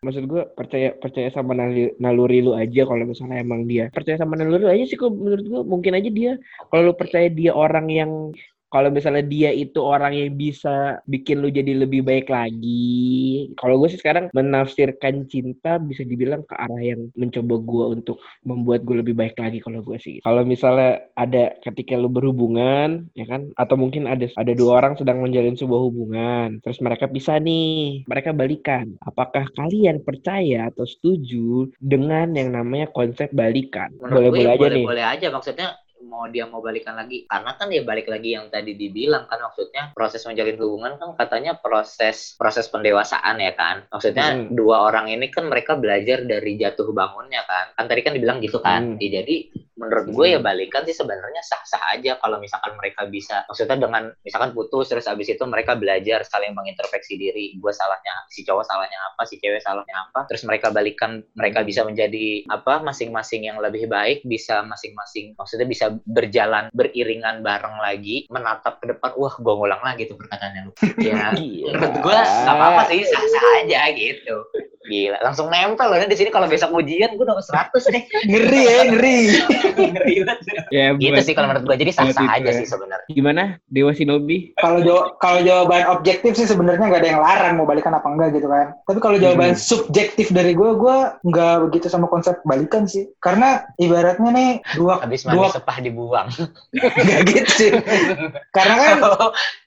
S1: maksud gue percaya percaya sama naluri, naluri lu aja kalau misalnya emang dia percaya sama naluri lu aja sih kok menurut gue mungkin aja dia kalau lu percaya dia orang yang kalau misalnya dia itu orang yang bisa bikin lu jadi lebih baik lagi kalau gue sih sekarang menafsirkan cinta bisa dibilang ke arah yang mencoba gue untuk membuat gue lebih baik lagi kalau gue sih. Kalau misalnya ada ketika lu berhubungan ya kan? Atau mungkin ada ada dua orang sedang menjalin sebuah hubungan terus mereka pisah nih mereka balikan. Apakah kalian percaya atau setuju dengan yang namanya konsep balikan?
S2: Menurut gue
S1: boleh-boleh
S2: ya
S1: aja nih.
S2: boleh-boleh aja. Maksudnya mau dia mau balikan lagi karena kan dia balik lagi yang tadi dibilang kan maksudnya proses menjalin hubungan kan katanya proses proses pendewasaan ya kan maksudnya
S1: Hmm.
S2: dua orang ini kan mereka belajar dari jatuh bangunnya kan kan tadi kan dibilang gitu kan
S1: Hmm.
S2: Ya, jadi menurut gue ya
S1: Hmm.
S2: balikan sih sebenarnya sah-sah aja kalau misalkan mereka bisa maksudnya dengan misalkan putus terus abis itu mereka belajar saling mengintrospeksi diri gue salahnya si cowok salahnya apa si cewek salahnya apa terus mereka balikan mereka bisa menjadi apa masing-masing yang lebih baik bisa masing-masing maksudnya bisa berjalan beriringan bareng lagi menatap ke depan wah gue ngulang lagi tuh perkataannya lu (laughs) ya
S1: Gila.
S2: menurut gue nggak apa-apa sih sah-sah aja gitu gila langsung nempel loh. Di sini kalau besok ujian gue dapat 100 deh
S3: ngeri ya ngeri.
S2: Ngeri banget.
S1: ya
S2: gitu
S1: buat-
S2: sih kalau menurut gue jadi sah-sah aja
S1: ya.
S2: sih sebenarnya.
S1: Gimana Dewa Shinobi?
S3: Kalau jaw- kalau jawaban objektif sih sebenarnya nggak ada yang larang mau balikan apa enggak gitu kan. Tapi kalau jawaban
S1: Hmm.
S3: subjektif dari gue gue nggak begitu sama konsep balikan sih. Karena ibaratnya nih dua
S2: habis mandi
S3: dua
S2: sepah dibuang.
S3: Nggak gitu sih. Karena kan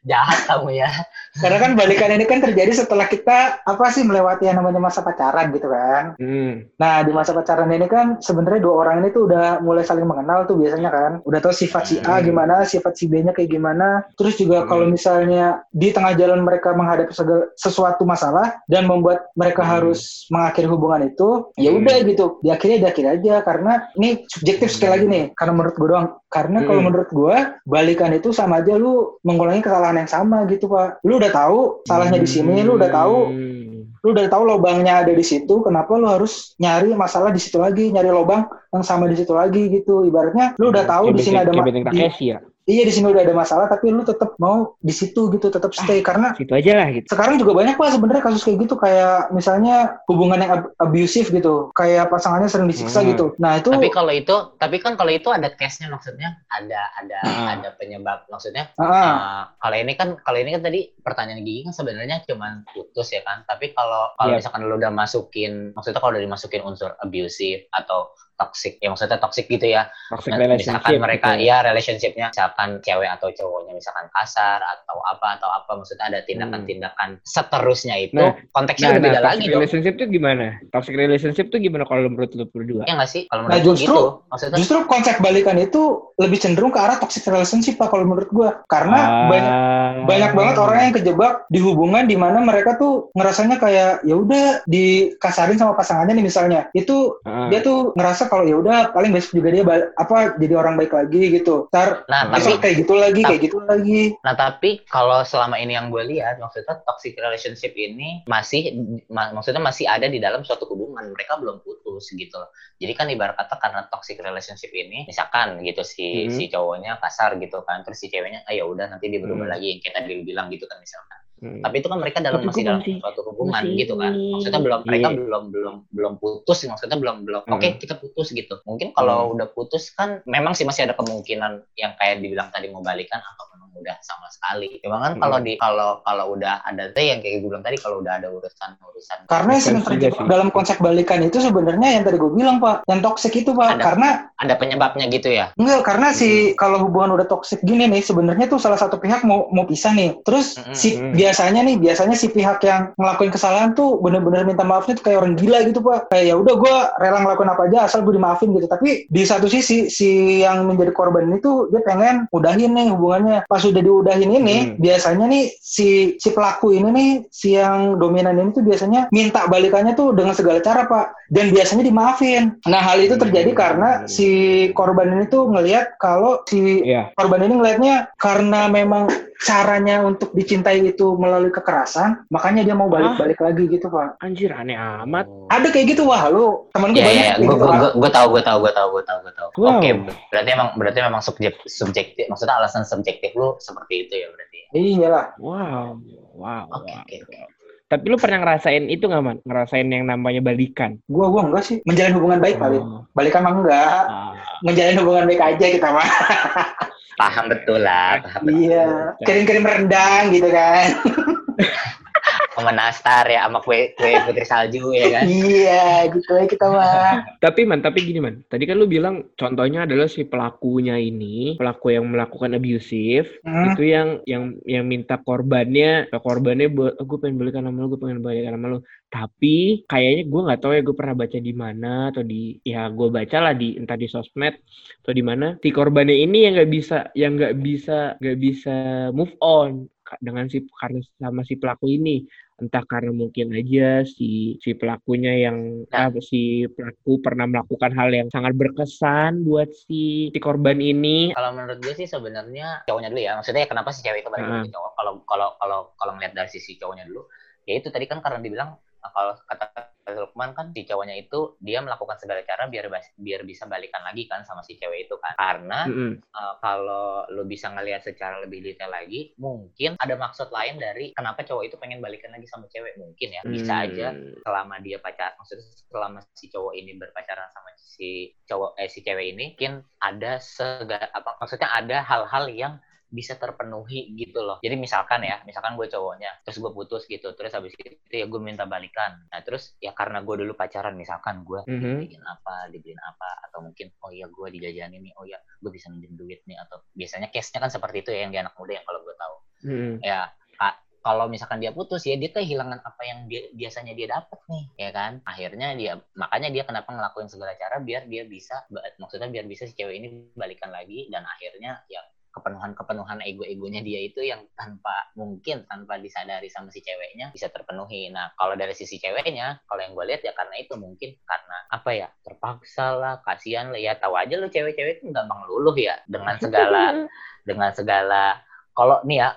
S2: jahat kamu ya.
S3: Karena kan balikan ini kan terjadi setelah kita apa sih melewati yang namanya masa pacaran gitu kan
S1: hmm.
S3: nah di masa pacaran ini kan sebenarnya dua orang ini tuh udah mulai saling mengenal tuh biasanya kan udah tahu sifat si A
S1: Hmm.
S3: gimana sifat si B nya kayak gimana terus juga
S1: Hmm.
S3: kalau misalnya di tengah jalan mereka menghadapi segala, sesuatu masalah dan membuat mereka
S1: Hmm.
S3: harus mengakhiri hubungan itu ya
S1: Hmm.
S3: udah gitu diakhiri diakhiri aja karena ini subjektif sekali lagi nih karena menurut gue doang karena kalau
S1: Hmm.
S3: menurut gue balikan itu sama aja lu mengulangi kesalahan yang sama gitu pak lu udah tahu salahnya di sini lu udah tahu
S1: Hmm.
S3: Lu udah tahu lubangnya ada di situ kenapa lu harus nyari masalah di situ lagi nyari lubang yang sama di situ lagi gitu? Ibaratnya lu udah tahu
S1: Kayak
S3: di sini ada
S1: kayak
S3: ma-
S1: Benteng
S3: di-
S1: Takeshi ya
S3: iya di sini udah ada masalah tapi lu tetap mau di situ gitu tetap stay. Karena
S1: situ aja lah gitu.
S3: sekarang juga banyak pak sebenarnya kasus kayak gitu. Kayak misalnya hubungan yang ab- abusive gitu. Kayak pasangannya sering disiksa
S1: Hmm.
S3: gitu. Nah itu
S2: tapi kalau itu tapi kan kalau itu ada case-nya maksudnya ada ada
S1: Ah.
S2: ada penyebab maksudnya.
S3: Ah,
S2: Uh, kalau ini kan kalau ini kan tadi pertanyaan gigi kan sebenarnya cuman putus ya kan. Tapi kalau kalau
S1: Iya.
S2: misalkan lu udah masukin maksudnya kalau udah dimasukin unsur abusive atau toxic ya maksudnya toxic gitu ya
S1: toxic
S2: Nah,
S1: relationship
S2: misalkan mereka
S1: gitu.
S2: ya relationshipnya misalkan cewek atau cowoknya misalkan kasar atau apa atau apa maksudnya ada tindakan-tindakan seterusnya itu
S1: Nah,
S2: konteksnya
S1: Nah,
S2: udah beda
S1: nah,
S2: lagi
S1: toxic
S2: dong
S1: relationship tuh gimana? Toxic relationship tuh gimana kalau menurut lu berdua?
S2: ya nggak sih kalau
S3: Nah,
S2: menurut gua
S3: justru-
S2: gitu maksudnya
S3: justru konsep balikan itu lebih cenderung ke arah toxic relationship pak kalau menurut gua karena
S1: Ah.
S3: banyak banyak banget orang yang kejebak di hubungan di mana mereka tuh ngerasanya kayak ya udah dikasarin sama pasangannya nih misalnya itu
S1: Ah.
S3: dia tuh ngerasa kalau ya udah paling besok juga dia apa jadi orang baik lagi gitu ntar
S2: nah
S1: Tapi-
S3: besok kayak gitu lagi
S2: tapi-
S3: kayak gitu lagi
S2: Nah tapi kalau selama ini yang gue lihat maksudnya toxic relationship ini masih ma- maksudnya masih ada di dalam suatu hubungan mereka belum putus gitu loh. Jadi kan ibarat kata karena toxic relationship ini misalkan gitu si
S1: Mhm.
S2: si cowoknya kasar gitu kan terus si ceweknya ah ya udah nanti dia berubah
S1: Mhm.
S2: lagi yang kita tadi bilang gitu kan misalkan.
S1: Hmm.
S2: Tapi itu kan mereka dalam
S1: Tapi
S2: masih dalam
S1: masih-
S2: suatu hubungan
S1: masih-
S2: gitu kan. Maksudnya belum mereka
S1: Iya.
S2: belum belum belum putus maksudnya belum belum
S1: Mhm.
S2: oke kita putus gitu. Mungkin kalau udah putus kan memang sih masih ada kemungkinan yang kayak dibilang tadi mau balikan atau memang udah sama sekali. Cuma kan kalau di kalau kalau udah ada tuh yang kayak gue bilang tadi kalau udah ada urusan urusan
S3: Karena
S1: Juga
S3: terjebak
S1: sih.
S3: dalam konsep balikan itu sebenarnya yang tadi gue bilang pak, yang toksik itu pak.
S2: Ada.
S3: Karena
S2: ada penyebabnya gitu ya.
S3: enggak, karena si kalau hubungan udah toksik gini nih, sebenarnya tuh salah satu pihak mau mau pisah nih. Terus
S2: Mm-mm.
S3: si
S1: Mm.
S3: biasanya nih, biasanya si pihak yang ngelakuin kesalahan tuh bener-bener minta maafnya tuh kayak orang gila gitu pak. Kayak ya udah gue rela ngelakuin apa aja asal gue dimaafin gitu. Tapi di satu sisi si yang menjadi korban itu dia pengen udahin nih hubungannya. Pas udah diudahin ini,
S1: Hmm.
S3: biasanya nih si si pelaku ini nih si yang dominan ini tuh biasanya minta balikannya tuh dengan segala cara pak. Dan biasanya dimaafin. Nah hal itu terjadi
S1: Hmm.
S3: karena si korban ini tuh ngelihat kalau si
S1: Iya.
S3: korban ini ngelihatnya karena memang caranya untuk dicintai itu melalui kekerasan, makanya dia mau balik-balik lagi gitu pak.
S1: Anjir aneh amat.
S3: Ada kayak gitu wah lu temen gue
S2: Iya,
S3: banyak kayak
S2: gue
S3: gitu,
S2: gue gue tahu, gue tahu, gue tahu, gue tahu, gue tahu.
S1: Wow.
S2: Oke, berarti emang berarti memang subjek, subjektif, maksudnya alasan subjektif lu seperti itu ya berarti.
S3: Iya lah.
S1: Wow. Wow.
S2: Oke,
S1: wow.
S2: oke, oke.
S1: Tapi lu pernah ngerasain itu nggak man? Ngerasain yang namanya balikan?
S3: Gua gua enggak sih menjalin hubungan baik kali.
S1: Oh.
S3: Balikan mah enggak.
S1: Ah.
S3: Menjalin hubungan baik aja kita mah.
S2: Paham betul lah, paham betul.
S3: Iya. Kirim-kirim rendang gitu kan. (laughs)
S2: Sama nastar ya, sama kue kue putri salju ya kan.
S3: iya, gitu aja kita mah.
S1: Tapi man, tapi gini man. Tadi kan lu bilang contohnya adalah si pelakunya ini, pelaku yang melakukan abusive,
S3: Hmm.
S1: itu yang yang yang minta korbannya, korbannya buat oh, gue pengen balikan sama lu, gue pengen balikan sama lu. Tapi kayaknya gue nggak tahu ya gue pernah baca di mana atau di ya gue baca lah di entah di sosmed atau di mana. Si korbannya ini yang nggak bisa yang nggak bisa nggak bisa move on dengan si karena sama si pelaku ini entah karena mungkin aja si si pelakunya yang
S2: Nah.
S1: ah, si pelaku pernah melakukan hal yang sangat berkesan buat si si korban ini
S2: Kalau menurut gue sih sebenarnya cowoknya dulu ya. Maksudnya kenapa si cewek itu balik ke cowok? Kalau kalau kalau kalau ngeliat dari sisi cowoknya dulu, ya itu tadi kan karena dibilang kalau kata Lukman kan si cowoknya itu dia melakukan segala cara biar biar bisa balikan lagi kan sama si cewek itu kan. Karena
S1: Mm-mm.
S2: uh, kalau lu bisa ngelihat secara lebih detail lagi, mungkin ada maksud lain dari kenapa cowok itu pengen balikan lagi sama cewek mungkin ya. Bisa
S1: Hmm.
S2: aja selama dia pacar maksudnya selama si cowok ini berpacaran sama si cowok eh si cewek ini mungkin ada segala apa maksudnya ada hal-hal yang bisa terpenuhi gitu loh. Jadi misalkan ya, misalkan gue cowoknya, terus gue putus gitu, terus habis itu ya gue minta balikan. Nah terus ya karena gue dulu pacaran, misalkan gue
S1: Mhm.
S2: dibeliin apa, dibeliin apa, atau mungkin oh iya gue dijajanin nih, oh iya gue bisa minjem duit nih, atau biasanya case-nya kan seperti itu ya yang di anak muda yang kalau gue tahu.
S1: Mm-mm.
S2: Ya ka- kalau misalkan dia putus ya dia kehilangan apa yang dia, biasanya dia dapat nih, ya kan? Akhirnya dia makanya dia kenapa ngelakuin segala cara biar dia bisa maksudnya biar bisa si cewek ini balikan lagi dan akhirnya ya kepenuhan-kepenuhan ego-egonya dia itu yang tanpa mungkin tanpa disadari sama si ceweknya bisa terpenuhi. Nah, kalau dari sisi ceweknya, kalau yang gue lihat ya karena itu mungkin karena apa ya terpaksa lah, kasihan lah. Ya tahu aja lu cewek-cewek itu gampang luluh ya dengan segala (laughs) dengan segala. Kalau nih ya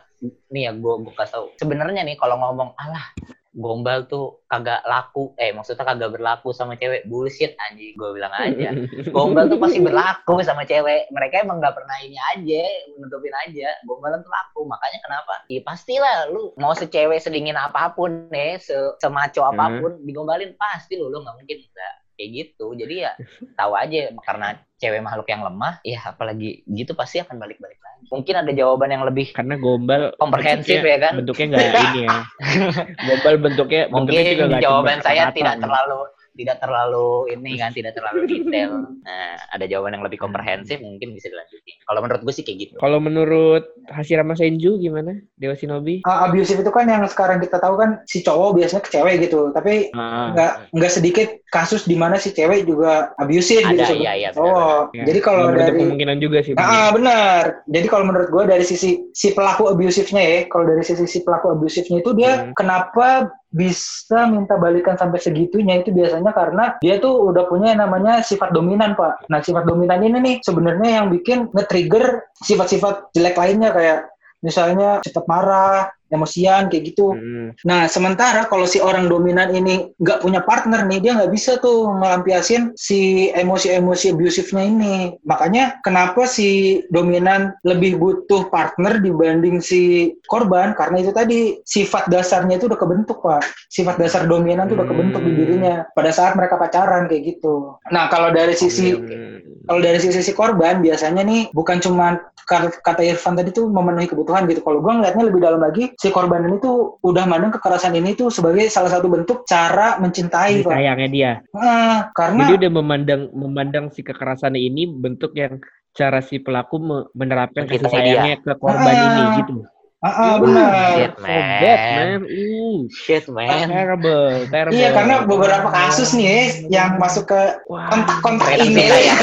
S2: nih ya gue gue kasih tau sebenarnya nih kalau ngomong alah gombal tuh kagak laku. Eh maksudnya kagak berlaku sama cewek. Bullshit anjing. Gue bilang aja. (laughs) Gombal tuh pasti berlaku sama cewek. Mereka emang nggak pernah ini aja menutupin aja. Gombalan tuh laku. Makanya kenapa? Ya pastilah lu mau secewek sedingin apa pun nih se semaco apa pun digombalin pasti lu. Lu nggak mungkin enggak kayak gitu. Jadi ya tahu aja karena cewek makhluk yang lemah ya apalagi gitu pasti akan balik-balik lagi. Mungkin ada jawaban yang lebih
S1: karena gombal
S2: komprehensif
S1: bentuknya-
S2: ya kan?
S1: bentuknya nggak ini ya. (laughs) Gombal bentuknya bentuknya
S2: mungkin
S1: juga nggak
S2: jawaban saya tidak terlalu tidak terlalu ini kan tidak terlalu (laughs) detail nah ada jawaban yang lebih komprehensif mungkin bisa dilanjutin kalau menurut gue sih kayak gitu
S1: kalau menurut Hashirama Senju gimana Dewa Shinobi
S3: Ah, abusive itu kan yang sekarang kita tahu kan si cowok biasanya ke cewek gitu. Tapi
S1: Ah,
S3: nggak nggak sedikit kasus di mana si cewek juga abusive
S2: Ada,
S3: gitu.
S2: iya, iya, benar,
S3: Oh,
S1: ya.
S3: jadi kalau dari
S1: kemungkinan juga sih
S3: Ah, benar. Jadi kalau menurut gue dari sisi si pelaku abusifnya ya, kalau dari sisi si pelaku abusifnya itu dia
S1: Hmm.
S3: kenapa bisa minta balikan sampai segitunya itu biasanya karena dia tuh udah punya yang namanya sifat dominan, Pak. Nah, sifat dominan ini nih sebenarnya yang bikin nge-trigger sifat-sifat jelek lainnya kayak misalnya cepat marah, emosian kayak gitu.
S1: Hmm.
S3: Nah, sementara kalau si orang dominan ini nggak punya partner nih, dia nggak bisa tuh melampiasin si emosi-emosi abusifnya ini. Makanya kenapa si dominan lebih butuh partner dibanding si korban? Karena itu tadi sifat dasarnya itu udah kebentuk, Pak. Sifat dasar dominan itu udah kebentuk di
S1: Hmm.
S3: dirinya pada saat mereka pacaran kayak gitu. Nah, kalau dari sisi
S1: Hmm.
S3: kalau dari sisi si korban biasanya nih bukan cuma kata kata Irfan tadi tuh memenuhi kebutuhan gitu. Kalau gue ngeliatnya lebih dalam lagi, si korban ini tuh udah mandang kekerasan ini tuh sebagai salah satu bentuk cara mencintai, Pak.
S1: sayangnya dia.
S3: Ah, karena
S1: Jadi dia memandang memandang si kekerasan ini bentuk yang cara si pelaku me- menerapkan kasih sayangnya ke korban
S3: Ah.
S1: ini gitu.
S3: ah, ah,
S1: Uh,
S3: benar.
S2: shit,
S1: So bad,
S2: man.
S1: man. Uh,
S2: Shit, man.
S1: terrible, terrible.
S3: Iya, karena beberapa kasus nih ya, yang masuk ke
S1: Wah.
S3: kontak-kontak
S2: Redaksi
S3: email.
S2: saya.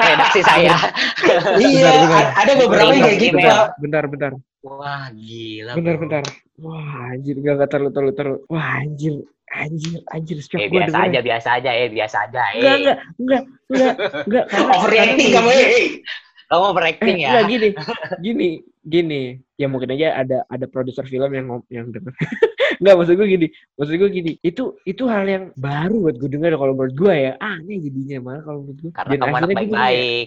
S2: Redaksi saya.
S3: iya,
S1: Benar, benar.
S3: ada beberapa yang kayak gitu.
S1: Bentar, bentar.
S2: Wah, gila.
S1: Bentar,
S2: bro.
S1: bentar. Wah, anjir, gak, gak terlalu, terlalu, terlalu. Wah, anjir, anjir, anjir.
S2: Eh, biasa
S1: dengernya.
S2: aja, biasa aja, eh, biasa aja, eh.
S1: Enggak, enggak, enggak, enggak, enggak. (laughs) Karena,
S3: Overreacting
S1: karena-
S3: kamu, eh.
S2: Kamu
S1: Eh,
S2: overacting ya?
S1: enggak gini, (laughs) gini, gini. Ya mungkin aja ada ada produser film yang yang denger. (laughs) Enggak maksud gue gini, maksud gue gini. Itu itu hal yang baru buat gue dengar kalau menurut gue ya. Aneh jadinya malah kalau menurut gue.
S2: Karena kamu anak baik-baik.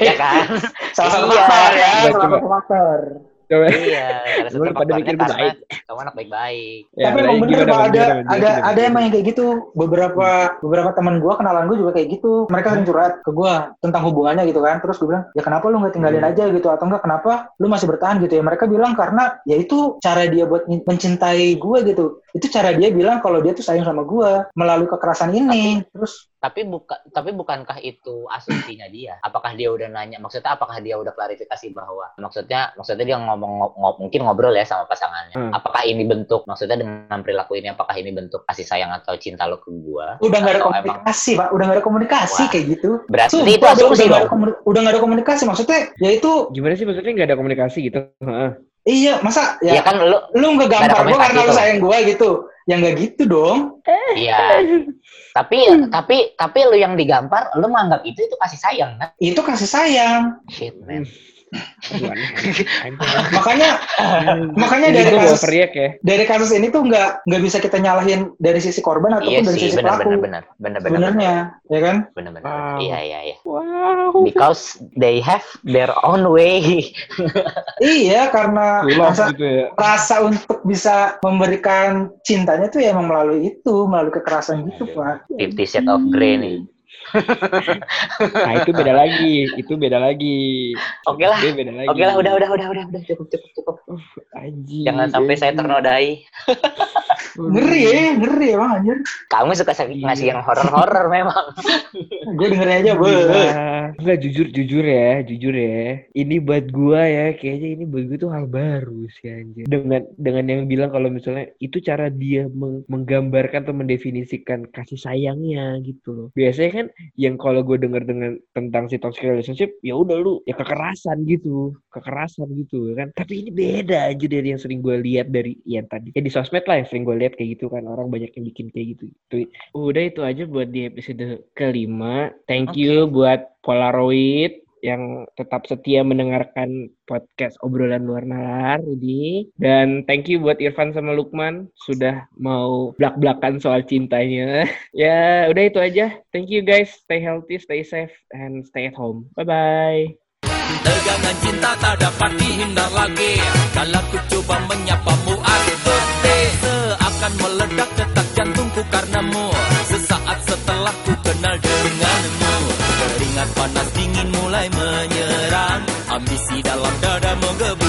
S2: Ya kan?
S3: Salah satu
S2: Iya.
S3: faktor ya,
S1: Coba,
S3: salah
S1: coba.
S3: satu faktor.
S1: Coba.
S2: Iya,
S1: Lu pada mikir gue
S2: karena
S1: baik.
S2: kamu anak baik-baik.
S1: Ya,
S3: Tapi emang bener
S1: gimana,
S3: Pak, ada ada
S1: Gimana,
S3: ada emang yang kayak gitu. Beberapa beberapa teman gua kenalan gua juga kayak gitu. Mereka sering curhat ke gua tentang hubungannya gitu kan. Terus gua bilang, "Ya kenapa lu nggak tinggalin
S1: Hmm.
S3: aja gitu atau enggak kenapa lu masih bertahan gitu ya?" Mereka bilang karena ya itu cara dia buat mencintai gua gitu. Itu cara dia bilang kalau dia tuh sayang sama gua melalui kekerasan ini. Terus
S2: Tapi bukan tapi bukankah itu asumsinya dia? Apakah dia udah nanya? Maksudnya apakah dia udah klarifikasi bahwa maksudnya maksudnya dia ngomong ngom- mungkin ngobrol ya sama pasangannya.
S1: Hmm.
S2: Apakah ini bentuk maksudnya dengan perilaku ini apakah ini bentuk kasih sayang atau cinta lo ke gua?
S3: udah nggak ada
S2: Atau emang-
S3: komunikasi, Pak. Udah nggak ada komunikasi
S2: Wah.
S3: kayak gitu.
S2: Berarti
S3: Sumpah,
S2: itu
S3: udah-
S2: asumsi
S3: udah nggak ada
S2: dong.
S3: komuni- udah nggak ada komunikasi maksudnya ya itu
S1: Gimana sih maksudnya nggak ada komunikasi gitu? Heeh.
S3: iya masa
S2: Ya
S3: ya,
S2: kan lu
S3: lu nggak gampar gua
S2: komunikasi
S3: karena lu sayang gua gitu ya nggak gitu dong
S2: iya. tapi tapi tapi lu yang digampar lu menganggap itu itu kasih sayang kan?
S3: itu kasih sayang
S2: Shit, man.
S3: Makanya (laughs) makanya dari kasus
S1: ya.
S3: dari kasus ini tuh nggak nggak bisa kita nyalahin dari sisi korban ataupun
S2: Iya
S3: dari
S2: sih,
S3: sisi
S2: benar
S3: pelaku
S2: benar benar. Benar benar.
S3: sebenarnya ya kan
S2: Benar benar.
S1: Wow.
S2: Iya iya iya.
S1: Wow.
S2: Because they have their own way. (laughs)
S3: iya karena rasa,
S1: gitu ya.
S3: rasa untuk bisa memberikan cintanya tuh ya emang melalui itu melalui kekerasan gitu pak
S2: Fifty Shades of Grey nih.
S1: Nah itu beda lagi, itu beda lagi.
S2: Oke lah.
S1: Itu beda lagi.
S2: Oke lah, udah udah udah udah udah cukup cukup cukup.
S1: Anjing.
S2: Jangan sampai saya ternodai.
S3: Ngeri ya ngeri emang anjir
S2: Kamu suka ngasih ngasih yang horor-horor (laughs) memang.
S3: gue dengerin aja
S1: Nah, enggak jujur jujur ya, jujur ya. Ini buat gua ya, kayaknya ini buat gua tuh hal baru sih anjir. Dengan dengan yang bilang kalau misalnya itu cara dia meng- menggambarkan atau mendefinisikan kasih sayangnya gitu loh. Biasanya kan yang kalau gue denger dengan tentang si toxic relationship, ya udah lu ya kekerasan gitu, kekerasan gitu kan. Tapi ini beda aja dari yang sering gue lihat dari yang tadi. Ya di sosmed lah yang sering gue lihat kayak gitu kan orang banyak yang bikin kayak gitu. Itu udah itu aja buat di episode kelima. Thank you buat Polaroid yang tetap setia mendengarkan podcast obrolan luar nalar ini. Dan thank you buat Irfan sama Lukman sudah mau belak-belakan soal cintanya. (laughs) Ya udah itu aja. Thank you guys. Stay healthy stay safe and stay at home. Bye bye
S5: Tegangan cinta tak dapat dihindar lagi. Kalau ku coba menyapamu aku Meledak detak jantungku karenamu. Sesaat setelah ku kenal denganmu Keringat panas dingin mulai menyerang. Ambisi dalam dada menggebu